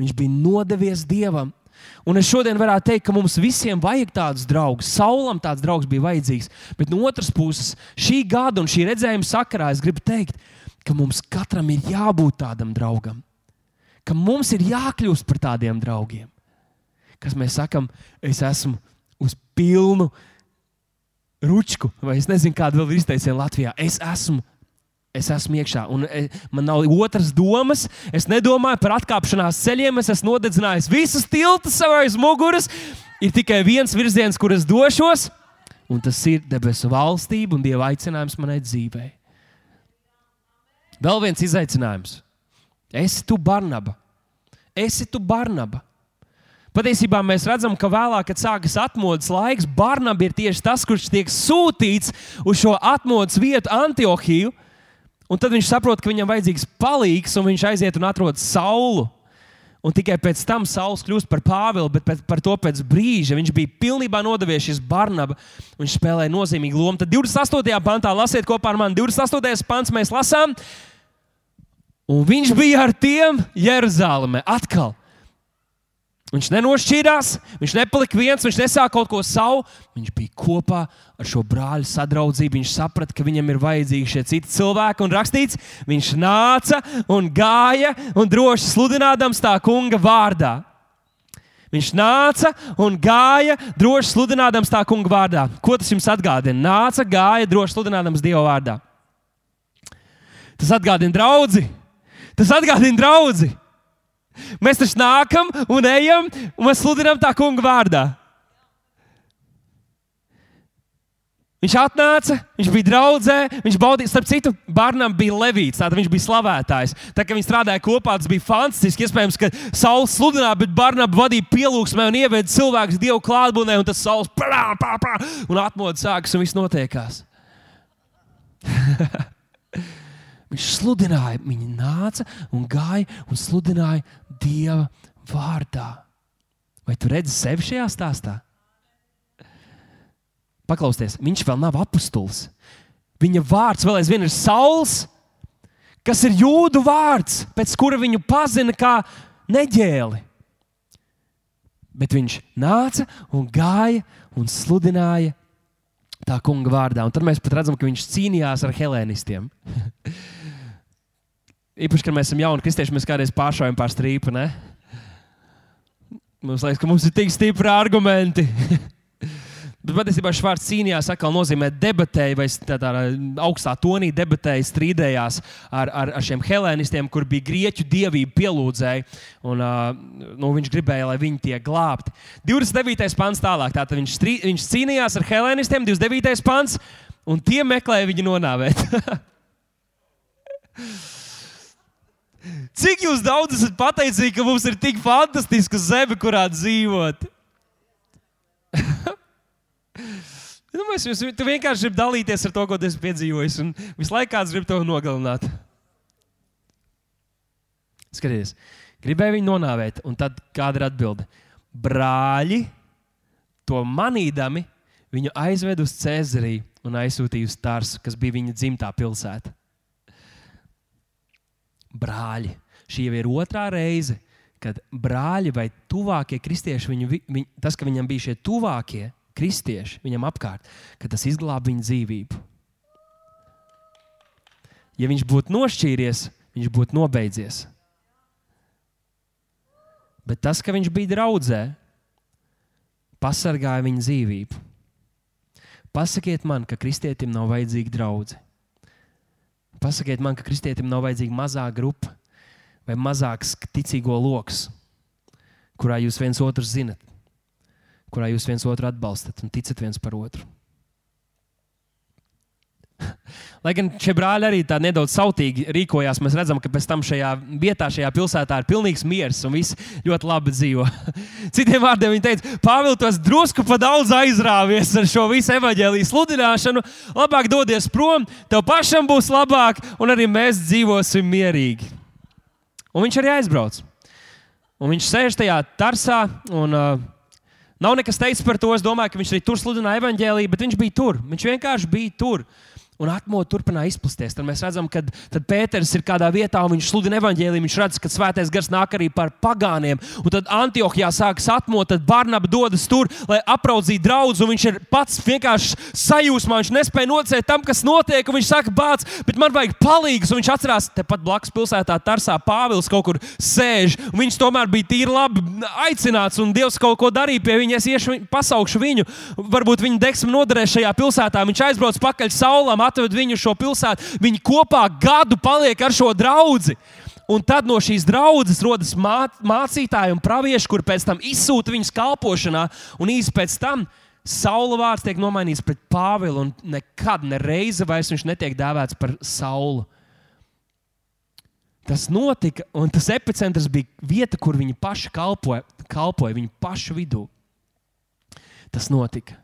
Viņš bija nodevies dievam. Un es šodien varētu teikt, ka mums visiem vajag tādus draugus. Saulam tāds draugs bija vajadzīgs. Bet no otras puses, šī gada un šī redzējuma sakarā es gribu teikt, ka mums katram ir jābūt tādam draugam. Ka mums ir jākļūst par tādiem draugiem. Kas mēs sakām, es esmu uz pilnu ručku, vai es nezinu, kāda vēl ir izteiciena Latvijā. Es esmu. Es esmu iekšā, un e, man nav otras domas. Es nedomāju par atkāpšanās ceļiem. Es esmu nodedzinājis visas tiltus savā aiz muguras. Ir tikai viens virziens, kur es došos, un tas ir debesu valstība un dieva aicinājums manai dzīvei. Vēl viens izaicinājums. Esi tu Barnaba. Esi tu Barnaba. Patiesībā mēs redzam, ka vēlāk, kad sākas atmodas laiks, Barnabas ir tieši tas, kurš tiek sūtīts uz šo atmodas vietu, Antiohiju. Un tad viņš saprot, ka viņam vajadzīgs palīgs, un viņš aiziet un atrod saulu. Un tikai pēc tam Sauls kļūst par Pāvilu, bet pēc, par to pēc brīža viņš bija pilnībā nodevies šis Barnaba. Viņš spēlēja nozīmīgu lomu. Tad 28. pantā lasiet kopā ar mani. 28. pants mēs lasām, un viņš bija ar tiem Jeruzalemē atkal. Viņš nenošķīrās, viņš nepalika viens, viņš nesāka kaut ko savu. Viņš bija kopā ar šo brāļu sadraudzību. Viņš saprata, ka viņam ir vajadzīgi šie citi cilvēki. Un rakstīts, viņš nāca un gāja un droši sludinādams tā kunga vārdā. Viņš nāca un gāja droši sludinādams tā kunga vārdā. Ko tas jums atgādina? Nāca, gāja droši sludinādams Dieva vārdā. Tas atgādina draugu. Tas atgādina draugu. Mēs taču nākam un ejam, un mēs sludinām tā kunga vārdā. Viņš atnāca, viņš bija draudzē, viņš baudīja, starp citu, Barnam bija Levīts, tātad viņš bija slavētājs. Tā kā viņi strādāja kopā, tas bija fantastiski. Iespējams, ka saules sludināja, bet Barnam vadīja pielūgsmē un ieveda cilvēkus Dievu klātbūtnē, un tas saules plā, plā, plā, un atmodas sākas un viss notiekās. Viņš sludināja, viņi nāca un gāja un sludināja Dieva vārdā. Vai tu redzi sevi šajā stāstā? Paklausieties, viņš vēl nav apustulis. Viņa vārds vēl aizvien ir saules, kas ir jūdu vārds, pēc kura viņu pazina kā neģēli. Bet viņš nāca un gāja un sludināja tā kunga vārdā. Un tad mēs pat redzam, ka viņš cīnījās ar helēnistiem. Īpaši, kad mēs esam jauni kristieši, mēs kādreiz pāršaujam pār strīpu. Ne? Mums liekas, ka mums ir tik stipri argumenti. Bet patiesībā šis vārds cīnījās atkal nozīmē debatēji, vai tādā augstā tonī debatēji strīdējās ar, ar, ar šiem helēnistiem, kur bija grieķu dievību pielūdzēji. Un, uh, nu, viņš gribēja, lai viņi tiek glābti. 29. pants tālāk. Tātad viņš, strī, viņš cīnījās ar helēnistiem, 29. pants, un tie meklēja viņu nonāvēt. Cik jūs daudz esat pateicīgi, ka mums ir tik fantastiska zeme, kurā dzīvot? nu, mēs, tu vienkārši gribi dalīties ar to, ko esi piedzīvojis, un visu laiku kāds grib to nogalināt. Skatieties, gribēja viņu nonāvēt, un tad kāda ir atbilde? Brāļi to manīdami viņu aizved uz Cēzariju un aizsūtīja uz Tarsu, kas bija viņa dzimtā pilsēta. Brāļi. Šī jau ir otrā reize, kad brāļi vai tuvākie kristieši, viņu, viņ, tas, ka viņam bija šie tuvākie kristieši viņam apkārt, ka tas izglāba viņa dzīvību. Ja viņš būtu nošķīries, viņš būtu nobeidzies. Bet tas, ka viņš bija draudzē, pasargāja viņa dzīvību. Pasakiet man, ka kristietim nav vajadzīga draudzene. Pasakiet man, ka kristietim nav vajadzīga mazā grupa vai mazāks ticīgo lokus, kurā jūs viens otru zinat, kurā jūs viens otru atbalstat un ticat viens par otru. Lai gan šie brāļi arī tā nedaudz sautīgi rīkojās, mēs redzam, ka pēc tam šajā vietā, šajā pilsētā ir pilnīgs miers un viss ļoti labi dzīvo. Citiem vārdiem viņi teica, Pāvils, tos drusku pa daudz aizrāvies ar šo visu evaņģēlīju sludināšanu. Labāk dodies prom, tev pašam būs labāk, un arī mēs dzīvosim mierīgi. Un viņš arī aizbrauc. Un viņš sēž tajā tarsā. Un, uh, Nav nekas teicis par to. Es domāju, ka viņš arī tur sludināja evaņģēlīju, bet viņš bija tur. Viņš vienkārši bija tur. Un atmodu turpināja izplatīt. Tad mēs redzam, ka Pēters ir kādā vietā un viņš sludina evaņģēlīju. Viņš redz, ka svētais gars nāk arī par pagāniem. Un tad Antiohijā sākas atmodu, tad Barnaba dodas tur, lai apraudzītu draugu. Viņš ir pats vienkārši sajūsmā. Viņš nespēja nocēt tam, kas notiek. Viņš saka, bāc, bet man vajag palīdzību. Viņš atcerās, tepat blakus pilsētā Tarsā Pāvils kaut kur sēž. Viņš tomēr bija tīri labi aicināts un Dievs kaut ko darīja pie viņa. Es iešu, pasaukšu viņu. Varbūt viņa deksme noderēs šajā pilsētā. Viņš aizbrauc pakaļ saulam atved viņu šo pilsētu. Viņi kopā gadu paliek ar šo draugu. Un tad no šīs draudzes rodas mā, mācītāji un pravieši, kur pēc tam izsūta viņus kalpošanā. Un īsi pēc tam Saula vārds tiek nomainīts pret Pāvilu, un nekad, ne reizi vairs viņš netiek dēvēts par Saulu. Tas notika, un tas epicentrs bija vieta, kur viņi paši kalpoja, kalpoja viņu pašu vidū. Tas notika.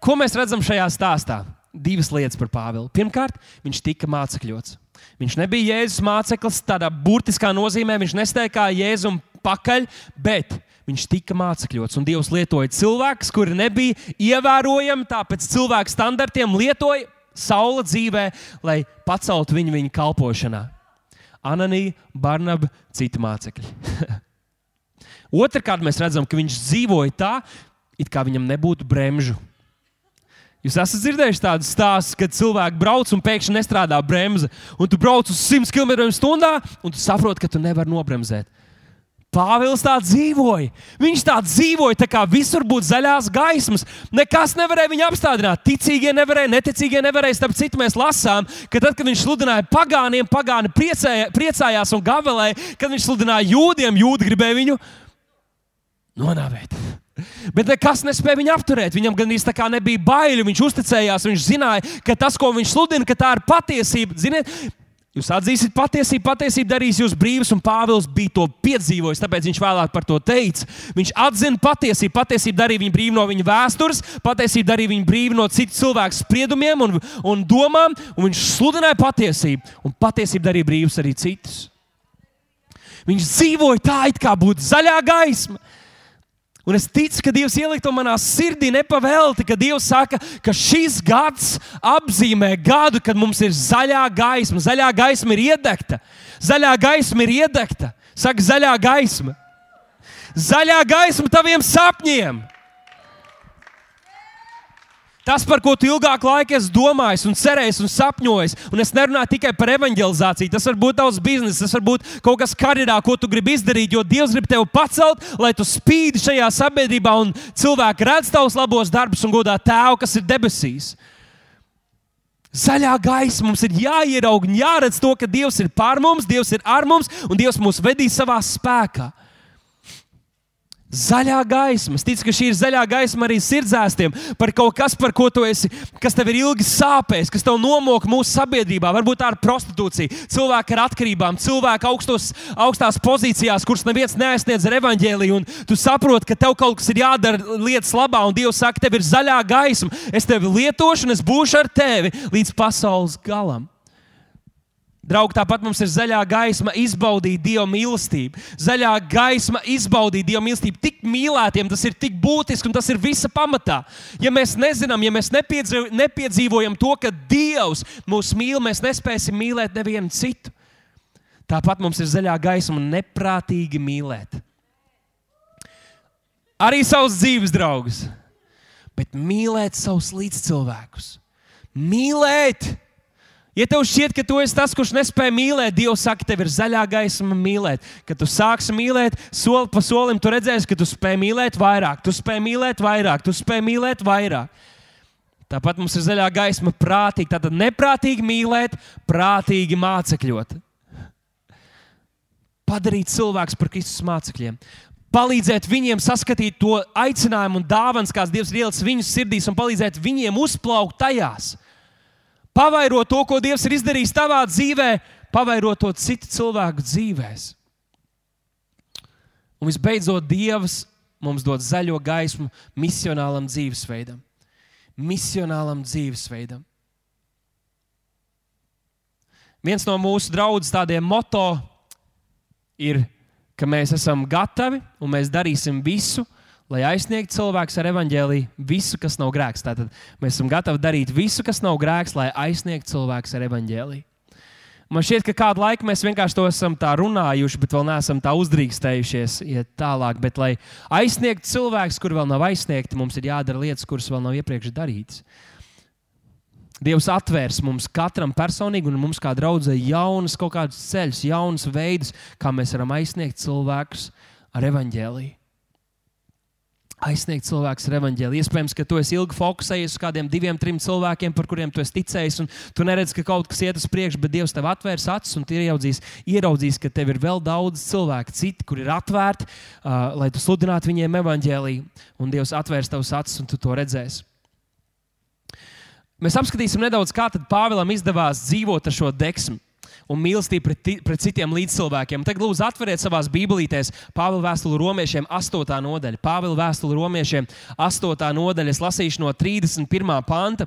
Ko mēs redzam šajā stāstā? Divas lietas par Pāvilu. Pirmkārt, viņš tika mācekļots. Viņš nebija Jēzus māceklis tādā burtiskā nozīmē, viņš nesteigā Jēzum pakaļ, bet viņš tika mācekļots. Un Dievs lietoja cilvēkus, kuri nebija ievērojami tāpēc cilvēku standartiem, lietoja saula dzīvē, lai paceltu viņu viņa kalpošanā. Ananija, Barnaba, citi mācekļi. Otrakārt, mēs redzam, ka viņš dzīvoja tā, it kā viņam nebūtu bremžu. Jūs esat dzirdējuši tādu stāstu, kad cilvēki brauc un pēkšņi nestrādā bremze, un tu brauc uz 100 km/h, un tu saproti, ka tu nevari nobremzēt. Pāvils tā dzīvoja. Viņš tā dzīvoja, tā kā visur būtu zaļās gaismas. Nekas nevarēja viņu apstādināt. Ticīgie nevarēja, neticīgie nevarēja. Starp citu, mēs lasām, ka tad, kad viņš sludināja pagāniem, pagāni priecēja, priecājās un gavelēja. Kad viņš sludināja jūdiem, jūdi gribēja viņu nonāvēt. Bet nekas nespēja viņu apturēt. Viņam gan īsti tā kā nebija baili. Viņš uzticējās, viņš zināja, ka tas, ko viņš sludina, ka tā ir patiesība. Ziniet, Jūs atzīsiet patiesību, patiesība darīs jūs brīvus, un Pāvils bija to piedzīvojis, tāpēc viņš vēlāk par to teica. Viņš atzina patiesību, patiesība darīja viņu brīvu no viņa vēstures, patiesība darīja viņu brīvu no citu cilvēku spriedumiem un, un domām, un viņš sludināja patiesību, un patiesība darīja brīvus arī citus. Viņš dzīvoja tā, it kā būtu zaļā gaisma. Un es ticu, ka Dievs ielikt to manā sirdī nepavēlti, ka Dievs saka, ka šis gads apzīmē gadu, kad mums ir zaļā gaisma. Zaļā gaisma ir iedegta. Zaļā gaisma ir iedegta. Saka, zaļā gaisma. Zaļā gaisma taviem sapņiem. Tas, par ko tu ilgāku laiku esi domājis, un cerējis un sapņojis, un es nerunāju tikai par evanģelizāciju, tas var būt tavs bizness, tas var būt kaut kas karjerā, ko tu gribi izdarīt, jo Dievs grib tevi pacelt, lai tu spīdi šajā sabiedrībā, un cilvēki redz tavus labos darbus un godā tēvu, kas ir debesīs. Zaļā gaisma mums ir jāieraug un jāredz to, ka Dievs ir pār mums, Dievs ir ar mums un Dievs mūs vedīs savā spēkā. Zaļā gaisma. Es ticu, ka šī ir zaļā gaisma arī sirdsēstiem par kaut kas, par ko tu esi, kas tev ir ilgi sāpējis, kas tev nomok mūsu sabiedrībā. Varbūt tā ir prostitūcija, cilvēki ar atkarībām, cilvēki augstos, augstās pozīcijās, kurus neviens neaizsniedz ar evaņģēliju. Un tu saproti, ka tev kaut kas ir jādara lietas labā, un Dievs saka, tev ir zaļā gaisma. Es tevi lietošu, un es būšu ar tevi līdz pasaules galam. Draugi, tāpat mums ir zaļā gaisma izbaudīt Dieva mīlestību. Zaļā gaisma izbaudīt Dieva mīlestību. Tik mīlētiem tas ir tik būtiski un tas ir visa pamatā. Ja mēs nezinām, ja mēs nepiedzīvojam to, ka Dievs mūs mīl, mēs nespēsim mīlēt nevienu citu. Tāpat mums ir zaļā gaisma un neprātīgi mīlēt. Arī savus dzīves draugus, bet mīlēt savus līdzcilvēkus. Mīlēt! Ja tev šķiet, ka tu esi tas, kurš nespēja mīlēt, Dievs saka, tev ir zaļā gaisma mīlēt. Kad tu sāksi mīlēt, soli pa solim, tu redzēsi, ka tu spēj mīlēt vairāk, tu spēj mīlēt vairāk, tu spēj mīlēt vairāk. Tāpat mums ir zaļā gaisma prātīgi. Tātad neprātīgi mīlēt, prātīgi mācekļot. Padarīt cilvēkus par Kristus mācekļiem. Palīdzēt viņiem saskatīt to aicinājumu un dāvāns, kāds Dievs ir ielicis viņu sirdīs, un palīdzēt viņiem uzplaukt tajās pavairot to, ko Dievs ir izdarījis tavā dzīvē, pavairot to citu cilvēku dzīvēs. Un visbeidzot, Dievs mums dod zaļo gaismu misionālam dzīvesveidam. Misionālam dzīvesveidam. Viens no mūsu draugiem tādiem moto ir, ka mēs esam gatavi un mēs darīsim visu, lai aizsniegtu cilvēks ar evaņģēlīju, visu, kas nav grēks. Tātad mēs esam gatavi darīt visu, kas nav grēks, lai aizsniegtu cilvēks ar evaņģēlīju. Man šķiet, ka kādu laiku mēs vienkārši to esam tā runājuši, bet vēl neesam tā uzdrīkstējušies iet tālāk. Bet, lai aizsniegtu cilvēkus, kur vēl nav aizsniegti, mums ir jādara lietas, kuras vēl nav iepriekš darītas. Dievs atvērs mums katram personīgi, un mums kā draudzē jaunas kaut kādas ceļus, jaunas veidus, kā mēs varam aizsniegt cilvēkus ar evaņģēlīju aizsniegt cilvēku ar evaņģēliju. Iespējams, ka tu esi ilgi fokusējies uz kādiem diviem, trim cilvēkiem, par kuriem tu esi ticējis, un tu neredzi, ka kaut kas iet uz priekšu, bet Dievs tev atvērs acis, un ieraudzīs, ieraudzīs, ka tev ir vēl daudz cilvēku, citi, kur ir atvērti, uh, lai tu sludinātu viņiem evaņģēliju, un Dievs atvērs tavus acis, un tu to redzēsi. Mēs apskatīsim nedaudz, kā Pāvēlam izdevās dzīvot ar šo deksmu un mīlestību pret, pret citiem līdzcilvēkiem. Tagad, lūdzu, atveriet savās bībelītēs Pāvila vēstuli romiešiem, 8. nodaļa. Pāvila vēstuli romiešiem, 8. nodaļa. Es lasīšu no 31. panta.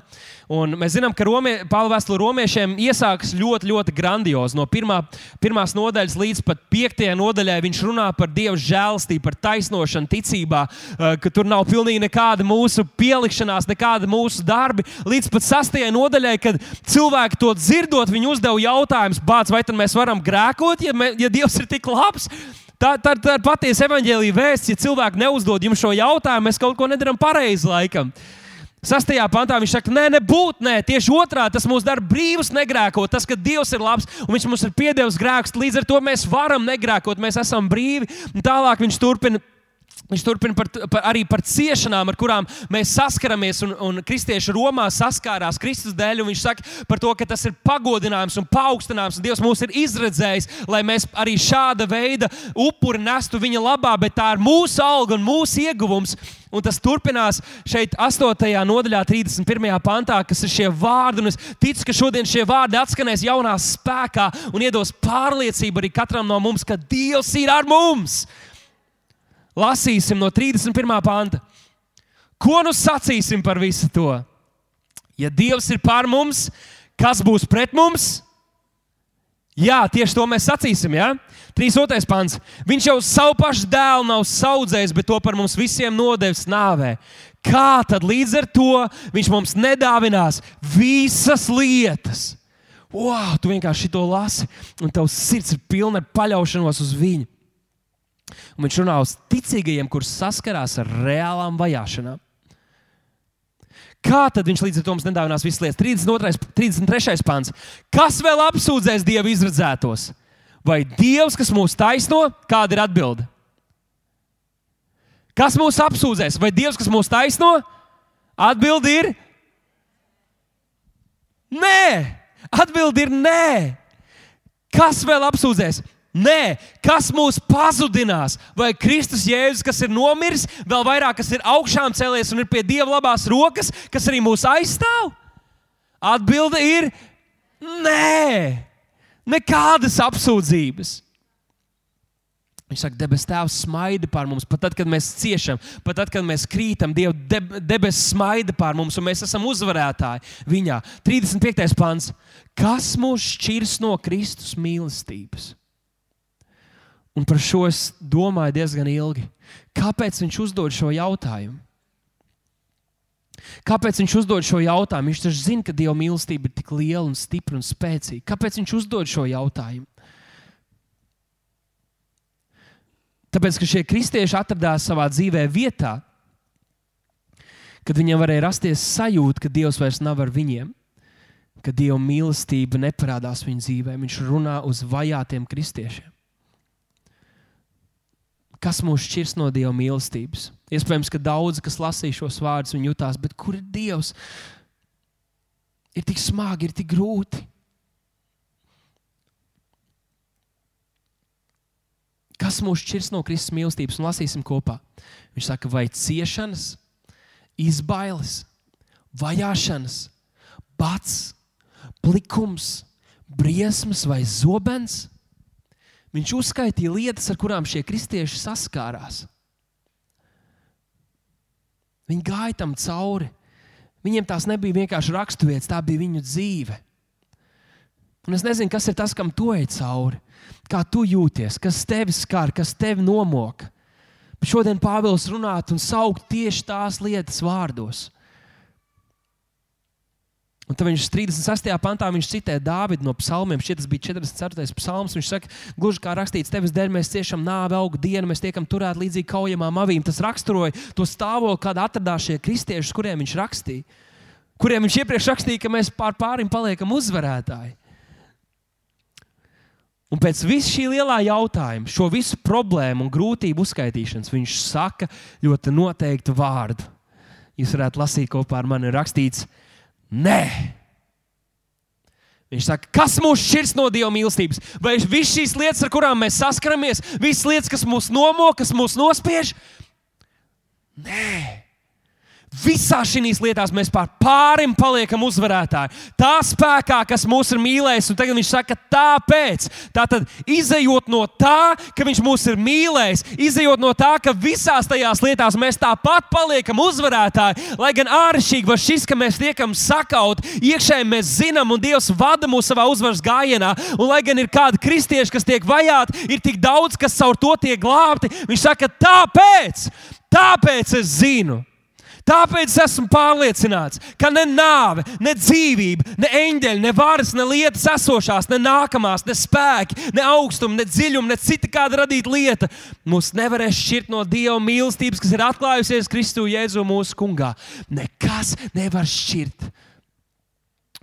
Un mēs zinām, ka romie, Pāvila vēstuli romiešiem iesākas ļoti, ļoti grandiozi. No pirmā, pirmās nodaļas līdz pat 5. nodaļai viņš runā par Dieva žēlastību, par taisnošanu, ticībā, eh, ka tur nav pilnīgi nekāda mūsu pielikšanās, nekāda mūsu darbi. Līdz pat 6. nodaļai, kad cilvēki to dzirdot, viņi uzdeva jautājumus bāc, vai tad mēs varam grēkot, ja, mē, ja Dievs ir tik labs? Tā, tā, tā ir patiesa evaņģēlīja vēsts. Ja cilvēki neuzdod jums šo jautājumu, mēs kaut ko nedarām pareizi laikam. Sastajā pantā viņš saka, nē, nebūt, nē, tieši otrādi tas mūs dara brīvus negrēkot. Tas, ka Dievs ir labs un Viņš mums ir piedevis grēkus, līdz ar to mēs varam negrēkot, mēs esam brīvi. Un tālāk viņš turpina Viņš turpina par, par, arī par ciešanām, ar kurām mēs saskaramies. Un, un kristieši Romā saskārās Kristus dēļ. Viņš saka par to, ka tas ir pagodinājums un paaugstinājums. Un Dievs mūs ir izredzējis, lai mēs arī šāda veida upuri nestu viņa labā, bet tā ir mūsu alga un mūsu ieguvums. Un tas turpinās šeit, 8. nodaļā, 31. pantā, kas ir šie vārdi. Es ticu, ka šodien šie vārdi atskanēs jaunā spēkā un iedos pārliecību arī katram no mums, ka Dievs ir ar mums. Lasīsim no 31. panta. Ko nu sacīsim par visu to? Ja Dievs ir par mums, kas būs pret mums? Jā, tieši to mēs sacīsim. Ja? 3. pants. Viņš jau savu pašu dēlu nav audzējis, bet to par mums visiem nodevis nāvē. Kā tad līdz ar to viņš mums nedāvinās visas lietas? Wow, tu vienkārši to lasi, un tavs sirds ir pilna ar paļaušanos uz viņu. Un viņš runā uz ticīgajiem, kurus saskarās ar reālām vajāšanām. Kā tad viņš līdz ar to mums nedāvinās visas lietas? 32, 33. pāns. Kas vēl apsūdzēs Dievu izredzētos? Vai Dievs, kas mūs taisno, kāda ir atbilde? Kas mūs apsūdzēs? Vai Dievs, kas mūs taisno? Atbilde ir nē. Atbilde ir nē. Kas vēl apsūdzēs? Nē, kas mūs pazudinās? Vai Kristus Jēzus, kas ir nomiris, vēl vairāk, kas ir augšām cēlies un ir pie Dieva labās rokas, kas arī mūs aizstāv? Atbilde ir nē, nekādas apsūdzības. Viņš saka, debesu Tēvs smaida pār mums. Pat tad, kad mēs ciešam, pat tad, kad mēs krītam, Dieva deb debesis smaida pār mums, un mēs esam uzvarētāji viņā. 35. pāns. Kas mūs šķirs no Kristus mīlestības? Un par šo es domāju diezgan ilgi. Kāpēc viņš uzdod šo jautājumu? Kāpēc viņš uzdod šo jautājumu? Viņš taču zina, ka Dieva mīlestība ir tik liela un stipra un spēcīga. Kāpēc viņš uzdod šo jautājumu? Tāpēc, ka šie kristieši atradās savā dzīvē vietā, kad viņiem varēja rasties sajūta, ka Dievs vairs nav ar viņiem, ka Dieva mīlestība neparādās viņu dzīvē. Viņš runā uz vajātiem kristiešiem. Kas mūs šķirs no Dieva mīlestības? Iespējams, ka daudzi, kas lasīja šos vārdus, viņi jutās, bet kur ir Dievs? Ir tik smagi, ir tik grūti. Kas mūs šķirs no Kristus mīlestības? Un lasīsim kopā. Viņš saka, vai ciešanas, izbailes, vajāšanas, bats, plikums, briesmas vai zobens. Viņš uzskaitīja lietas, ar kurām šie kristieši saskārās. Viņi gāja tam cauri. Viņiem tās nebija vienkārši raksturvietas, tā bija viņu dzīve. Un es nezinu, kas ir tas, kam tu ej cauri. Kā tu jūties, kas tevi skar, kas tevi nomoka. Bet šodien Pāvils runāt un saukt tieši tās lietas vārdos. Un tad viņš 36. pantā viņš citē Dāvidu no psalmiem. Šķiet, tas bija 44. psalms. Viņš saka, gluži kā rakstīts, tevis dēļ mēs ciešam nāvi augu dienu, mēs tiekam turēti līdzīgi kaujamām avīm. Tas raksturoja to stāvokli, kāda atradās šie kristieši, kuriem viņš rakstīja. Kuriem viņš iepriekš rakstīja, ka mēs pār pārim paliekam uzvarētāji. Un pēc visa šī lielā jautājuma, šo visu problēmu un grūtību uzskaitīšanas, viņš saka ļoti noteiktu vārdu. Jūs varētu lasīt kopā ar mani rakstīts, nē. Viņš saka, kas mūs šķirs no Dieva mīlestības? Vai visas šīs lietas, ar kurām mēs saskaramies, visas lietas, kas mūs nomoka, kas mūs nospiež? Nē. Visā šīs lietās mēs pār pārim paliekam uzvarētāji. Tā spēkā, kas mūs ir mīlējis, un tagad viņš saka, tāpēc. Tātad, izējot no tā, ka viņš mūs ir mīlējis, izējot no tā, ka visās tajās lietās mēs tāpat paliekam uzvarētāji, lai gan āršķirīgi var šis, ka mēs tiekam sakauti, iekšēji mēs zinām, un Dievs vada mūs savā uzvaras gājienā. Un, lai gan ir kādi kristieši, kas tiek vajāti, ir tik daudz, kas caur to tiek glābti, viņš saka, tāpēc, tāpēc es zinu Tāpēc esmu pārliecināts, ka ne nāve, ne dzīvība, ne eņģeļi, ne varas, ne lietas esošās, ne nākamās, ne spēki, ne augstumi, ne dziļumi, ne cita kāda radīta lieta mūs nevarēs šķirt no Dieva mīlestības, kas ir atklājusies Kristu Jēzu mūsu kungā. Nekas nevar šķirt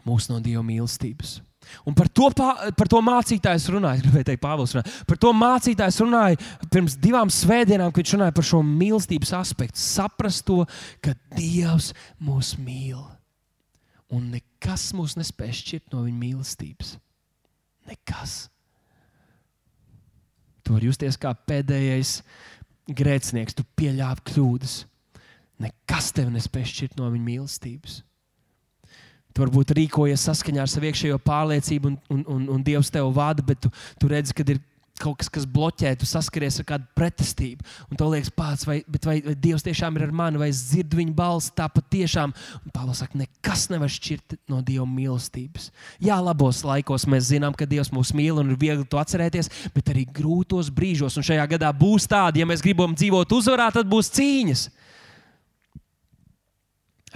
mūs no Dieva mīlestības. Un par to, par to mācītājs runāja, gribēju teikt, Pāvils. Runāja. Par to mācītājs runāja pirms divām svētdienām, kad viņš runāja par šo mīlestības aspektu. Saprast to, ka Dievs mūs mīl. Un nekas mūs nespēj šķirt no viņa mīlestības. Nekas. Tu vari justies kā pēdējais grēcinieks, tu pieļāvi kļūdas. Nekas tevi nespēj šķirt no viņa mīlestības. Tu varbūt rīkojies saskaņā ar savu iekšējo pārliecību, un, un, un, un Dievs tevi vada, bet tu, tu redzi, ka ir kaut kas, kas bloķē, tu saskaries ar kādu pretestību. Un tev liekas, pats, vai, vai, vai Dievs tiešām ir ar mani, vai es dzirdu viņa balsi. Tā patiešām, un Pāvils saka, nekas nevar šķirt no Dieva mīlestības. Jā, labos laikos mēs zinām, ka Dievs mūs mīl un ir viegli to atcerēties, bet arī grūtos brīžos, un šajā gadā būs tādi, ja mēs gribam dzīvot uzvarā, tad būs cīņas.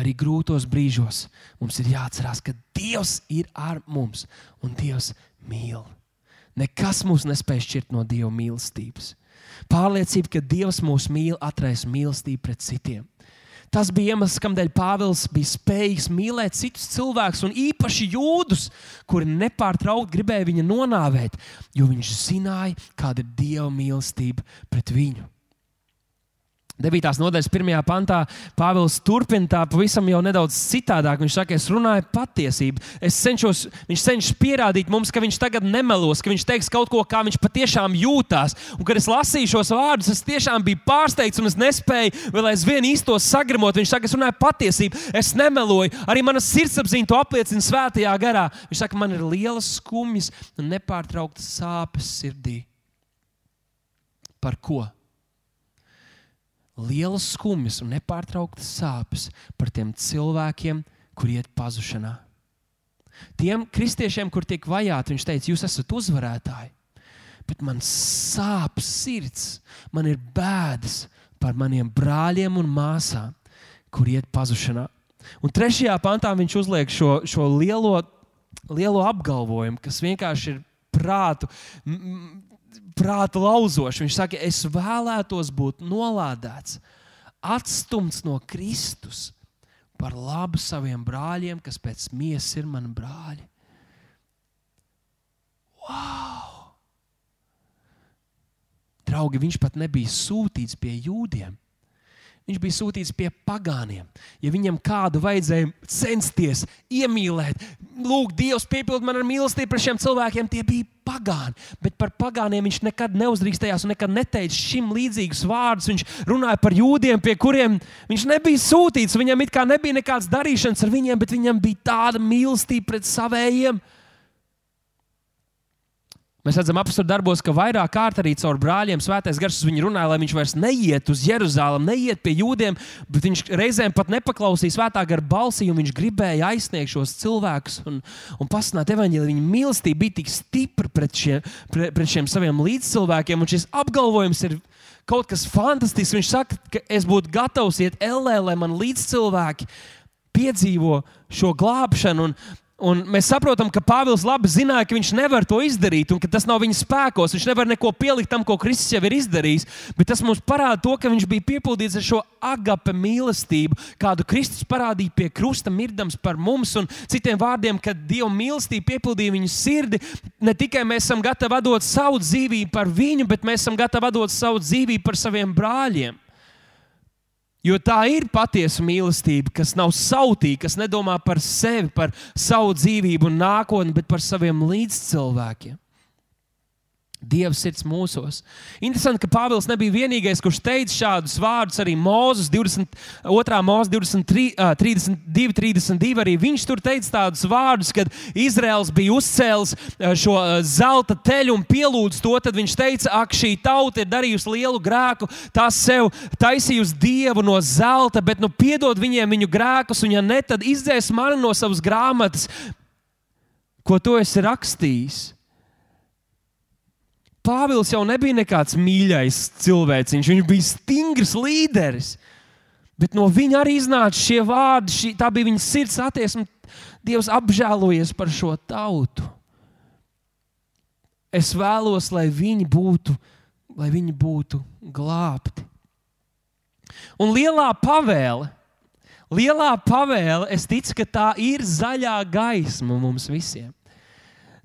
Arī grūtos brīžos mums ir jāatcerās, ka Dievs ir ar mums un Dievs mīl. Nekas mūs nespēj šķirt no Dieva mīlestības. Pārliecība, ka Dievs mūs mīl, atraisa mīlestību pret citiem. Tas bija iemesls, kādēļ Pāvils bija spējīgs mīlēt citus cilvēkus, un īpaši jūdus, kuri nepārtraukti gribēja viņu nonāvēt, jo viņš zināja, kāda ir Dieva mīlestība pret viņu. 9. nodaļas 1. pantā Pāvils turpina tā pavisam jau nedaudz citādāk. Viņš saka, es runāju patiesību. Es cenšos, viņš cenšas pierādīt mums, ka viņš tagad nemelos, ka viņš teiks kaut ko, kā viņš patiešām jūtās. Un, kad es lasīju šos vārdus, es tiešām biju pārsteigts un es nespēju vēl aizvien īstos sagramot. Viņš saka, es runāju patiesību, es nemeloju. Arī mana sirdsapziņa to apliecina svētajā garā. Viņš saka, man ir lielas skumjas un nepārtrauktas sāpes sirdī. Par ko? Lielas skumjas un nepārtrauktas sāpes par tiem cilvēkiem, kur iet pazušanā. Tiem kristiešiem, kur tiek vajāti, viņš teica, jūs esat uzvarētāji, bet man sāp sirds, man ir bēdas par maniem brāļiem un māsām, kur iet pazušanā. Un trešajā pantā viņš uzliek šo, šo lielo, lielo apgalvojumu, kas vienkārši ir prātu, prātu lauzošs. Viņš saka, es vēlētos būt nolādēts, atstumts no Kristus par labu saviem brāļiem, kas pēc miesas ir mani brāļi. Wow! Draugi, viņš pat nebija sūtīts pie jūdiem. Viņš bija sūtīts pie pagāniem. Ja viņam kādu vajadzēja censties, iemīlēt, lūgt, Dievs, piepildi man ar mīlestību par šiem cilvēkiem, tie bija pagāni. Bet par pagāniem viņš nekad neuzdrīkstējās un nekad neteica šim līdzīgus vārdus. Viņš runāja par jūdiem, pie kuriem viņš nebija sūtīts. Viņam it kā nebija nekādas darīšanas ar viņiem, bet viņam bija tāda mīlestība pret savējiem. Mēs redzam, apstākļos darbos, ka vairāk kārt arī caur brāļiem svētais gars uz viņu runāja, lai viņš vairs neiet uz Jeruzalem, neiet pie jūdiem, bet viņš reizēm pat nepaklausīja svētā gara balsī, un viņš gribēja aizsniegt šos cilvēkus un, un pasludināt evaņģēliju. Viņa mīlestība bija tik stipra pret, šie, pret, pret šiem saviem līdzcilvēkiem, un šis apgalvojums ir kaut kas fantastisks. Viņš saka, ka es būtu gatavs iet ellē, lai man līdzcilvēki piedzīvo šo glābšanu. Un, Un mēs saprotam, ka Pāvils labi zināja, ka viņš nevar to izdarīt, un ka tas nav viņa spēkos. Viņš nevar neko pielikt tam, ko Kristus jau ir izdarījis. Bet tas mums parāda to, ka viņš bija piepildīts ar šo agape mīlestību, kādu Kristus parādīja pie krusta, mirdams par mums. Un citiem vārdiem, kad Dieva mīlestība piepildīja viņu sirdi, ne tikai mēs esam gatavi dot savu dzīvību par viņu, bet mēs esam gatavi dot savu dzīvību par saviem brāļiem. Jo tā ir patiesa mīlestība, kas nav sautīga, kas nedomā par sevi, par savu dzīvību un nākotni, bet par saviem līdzcilvēkiem. Dieva sirds mūsos. Interesanti, ka Pāvils nebija vienīgais, kurš teica šādus vārdus. Arī Mozus 22. mūzika 23, 32, 32. Arī viņš tur teica tādus vārdus, kad Izraels bija uzcēlis šo zelta teļu un pielūdz to. Tad viņš teica, ak, šī tauta ir darījusi lielu grēku, tā sev taisījusi dievu no zelta, bet nu piedod viņiem viņu grēkus, un ja ne, tad izdzēs mani no savas grāmatas, ko tu esi rakstījis. Pāvils jau nebija nekāds mīļais cilvēciņš, viņš bija stingrs līderis. Bet no viņa arī iznāca šie vārdi, šī, tā bija viņa sirds attieksme. Dievs apžēlojies par šo tautu. Es vēlos, lai viņi būtu, lai viņi būtu glābti. Un lielā pavēle, lielā pavēle, es ticu, ka tā ir zaļā gaisma mums visiem.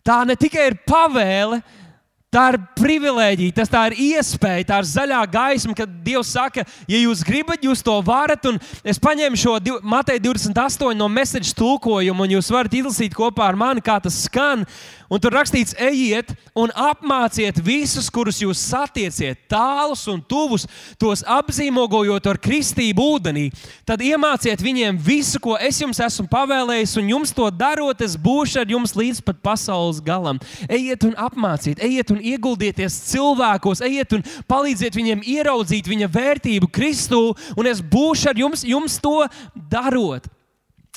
Tā ne tikai ir pavēle, Tā ir privilēģija, tas tā ir iespēja, tā ir zaļā gaisma, kad Dievs saka, ja jūs gribat, jūs to varat. Un es paņēmu šo Mateja 28 no mēneša tulkojumu, un jūs varat izlasīt kopā ar mani, kā tas skan. Un tur rakstīts, ejiet un apmāciet visus, kurus jūs satieciet, tālus un tuvus, tos apzīmogojot ar kristību ūdenī. Tad iemāciet viņiem visu, ko es jums esmu pavēlējis, un jums to darot, es būšu ar jums līdz pat pasaules galam. Ejiet un apmāciet, ejiet un ieguldieties cilvēkos, ejiet un palīdziet viņiem ieraudzīt viņa vērtību Kristū, un es būšu ar jums, jums to darot.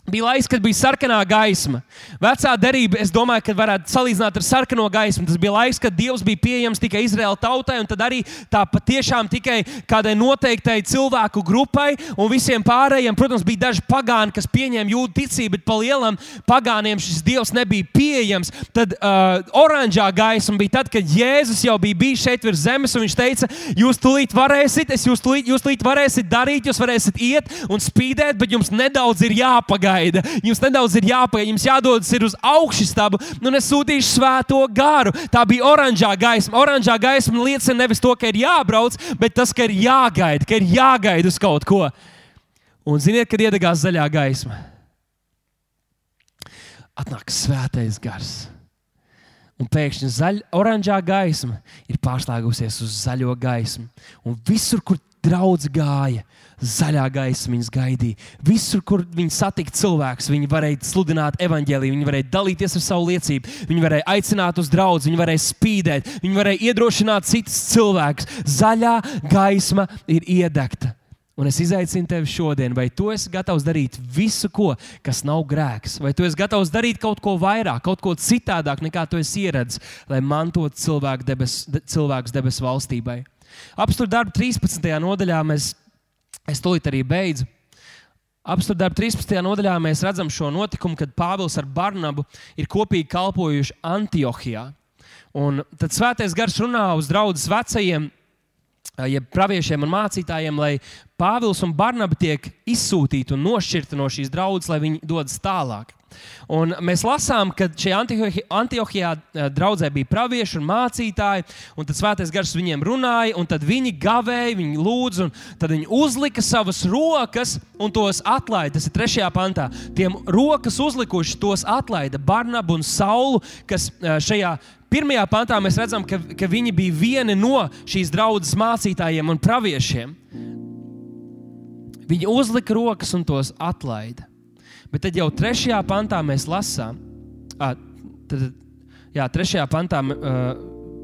Bija laiks, kad bija sarkanā gaisma. Vecā derība, es domāju, ka varētu salīdzināt ar sarkano gaismu. Tas bija laiks, kad Dievs bija pieejams tikai Izraēla tautai, un tad arī tā patiešām tikai kādai noteiktai cilvēku grupai, un visiem pārējiem, protams, bija daži pagāni, kas pieņēma jūdu ticību, bet pa lielam pagāniem šis Dievs nebija pieejams. Tad uh, oranžā gaisma bija tad, kad Jēzus jau bija bijis šeit virs zemes, un viņš teica, jūs tulīt varēsiet, es jūs tulīt, jūs tulīt varēsiet darīt, jūs varēsiet iet un spīdēt, bet jums nedaudz ir jāpagaida jāpagaida. Jums nedaudz ir jāpagaida, jums jādodas uz augšstabu, nu nesūtīšu svēto garu. Tā bija oranžā gaisma. Oranžā gaisma liecina nevis to, ka ir jābrauc, bet tas, ka ir jāgaida, ka ir jāgaida uz kaut ko. Un ziniet, kad iedegās zaļā gaisma? Atnāk svētais gars. Un pēkšņi zaļa, oranžā gaisma ir pārslēgusies uz zaļo gaismu. Un visur, kur Draudz gāja, zaļā gaisa viņus gaidīja. Visur, kur viņi satika cilvēkus, viņi varēja sludināt evaņģēlīju, viņi varēja dalīties ar savu liecību, viņi varēja aicināt uz draugu, viņi varēja spīdēt, viņi varēja iedrošināt citus cilvēkus. Zaļā gaisma ir iedegta. Un es izaicinu tevi šodien, vai tu esi gatavs darīt visu, ko, kas nav grēks, vai tu esi gatavs darīt kaut ko vairāk, kaut ko citādāk, nekā tu esi ieradzis, lai mantotu cilvēku debes, cilvēkus debesu valstībai. Apstākļu darbu 13. nodaļā mēs, es tūlīt arī beidzu. Apstākļu darbu 13. nodaļā mēs redzam šo notikumu, kad Pāvils ar Barnabu ir kopīgi kalpojuši Antiohijā. Un tad svētais gars runā uz draugus vecajiem jeb praviešiem un mācītājiem, lai Pāvils un Barnaba tiek izsūtīti un nošķirti no šīs draudzes, lai viņi dodas tālāk. Un mēs lasām, ka šajā Antiohijā draudzē bija pravieši un mācītāji, un tad svētais gars viņiem runāja, un tad viņi gavēja, viņi lūdza, un tad viņi uzlika savas rokas un tos atlaida. Tas ir trešajā pantā. Tiem rokas uzlikuši tos atlaida Barnabu un Saulu, kas šajā Pirmajā pantā mēs redzam, ka, ka viņi bija vieni no šīs draudzes mācītājiem un praviešiem. Viņi uzlika rokas un tos atlaida. Bet tad jau trešajā pantā mēs lasām, à, tad, jā, trešajā pantā uh,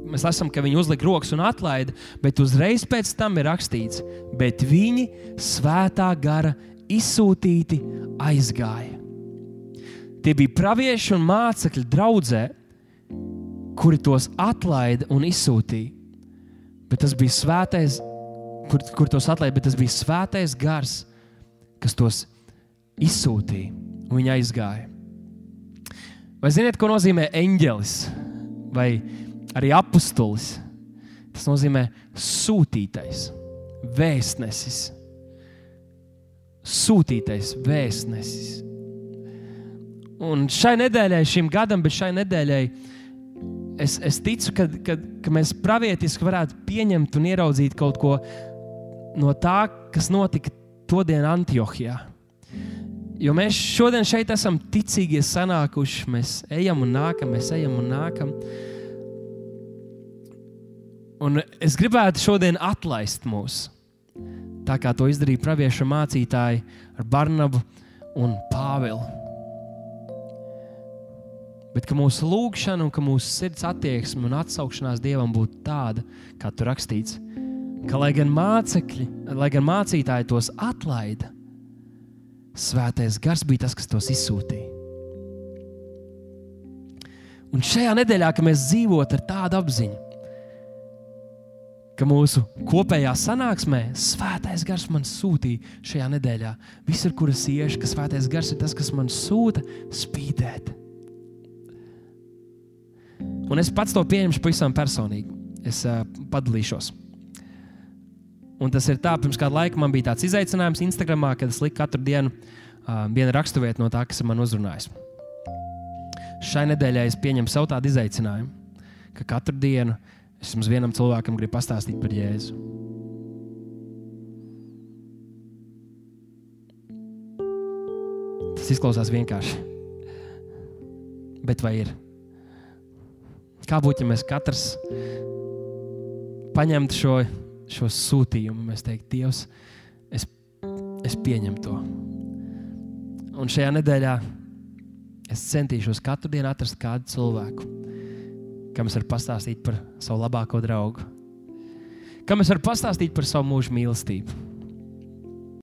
mēs lasām, ka viņi uzlika rokas un atlaida, bet uzreiz pēc tam ir rakstīts, bet viņi svētā gara izsūtīti aizgāja. Tie bija pravieši un mācekļi draudzē, kuri tos atlaida un izsūtīja. Bet tas bija svētais, kur, kur tos atlaida, bet tas bija svētais gars, kas tos izsūtīja un viņi aizgāja. Vai ziniet, ko nozīmē eņģelis vai arī apustulis? Tas nozīmē sūtītais, vēstnesis. Sūtītais vēstnesis. Un šai nedēļai, šim gadam, bet šai nedēļai es, es ticu, ka, ka, ka mēs pravietiski varētu pieņemt un ieraudzīt kaut ko no tā, kas notika todien Antiohijā. Jo mēs šodien šeit esam ticīgie sanākuši. Mēs ejam un nākam, mēs ejam un nākam. Un es gribētu šodien atlaist mūs, tā kā to izdarīja praviešu mācītāji ar Barnabu un Pāvilu bet ka mūsu lūgšana un mūsu sirds attieksme un atsaukšanās Dievam būtu tāda, kā tur rakstīts, ka lai gan mācekļi, lai gan mācītāji tos atlaida, svētais gars bija tas, kas tos izsūtīja. Un šajā nedēļā, kad mēs dzīvojam ar tādu apziņu, ka mūsu kopējā sanāksmē svētais gars man sūtīja šajā nedēļā, visur, kur es iešu, ka svētais gars ir tas, kas man sūta spīdēt Un es pats to pieņemšu pavisam personīgi. Es uh, padalīšos. Un tas ir tā, pirms kāda laika man bija tāds izaicinājums Instagram, kad es liku katru dienu uh, vienu raksturvietu no tā, kas man uzrunājas. Šai nedēļai es pieņemu savu tādu izaicinājumu, ka katru dienu es jums vienam cilvēkam gribu pastāstīt par Jēzu. Tas izklausās vienkārši. Bet vai ir? Kā būtu, ja mēs katrs paņemtu šo, šo sūtījumu, mēs teiktu, Dievs, es, es pieņemu to. Un šajā nedēļā es centīšos katru dienu atrast kādu cilvēku, kam es varu pastāstīt par savu labāko draugu, kam es varu pastāstīt par savu mūža mīlestību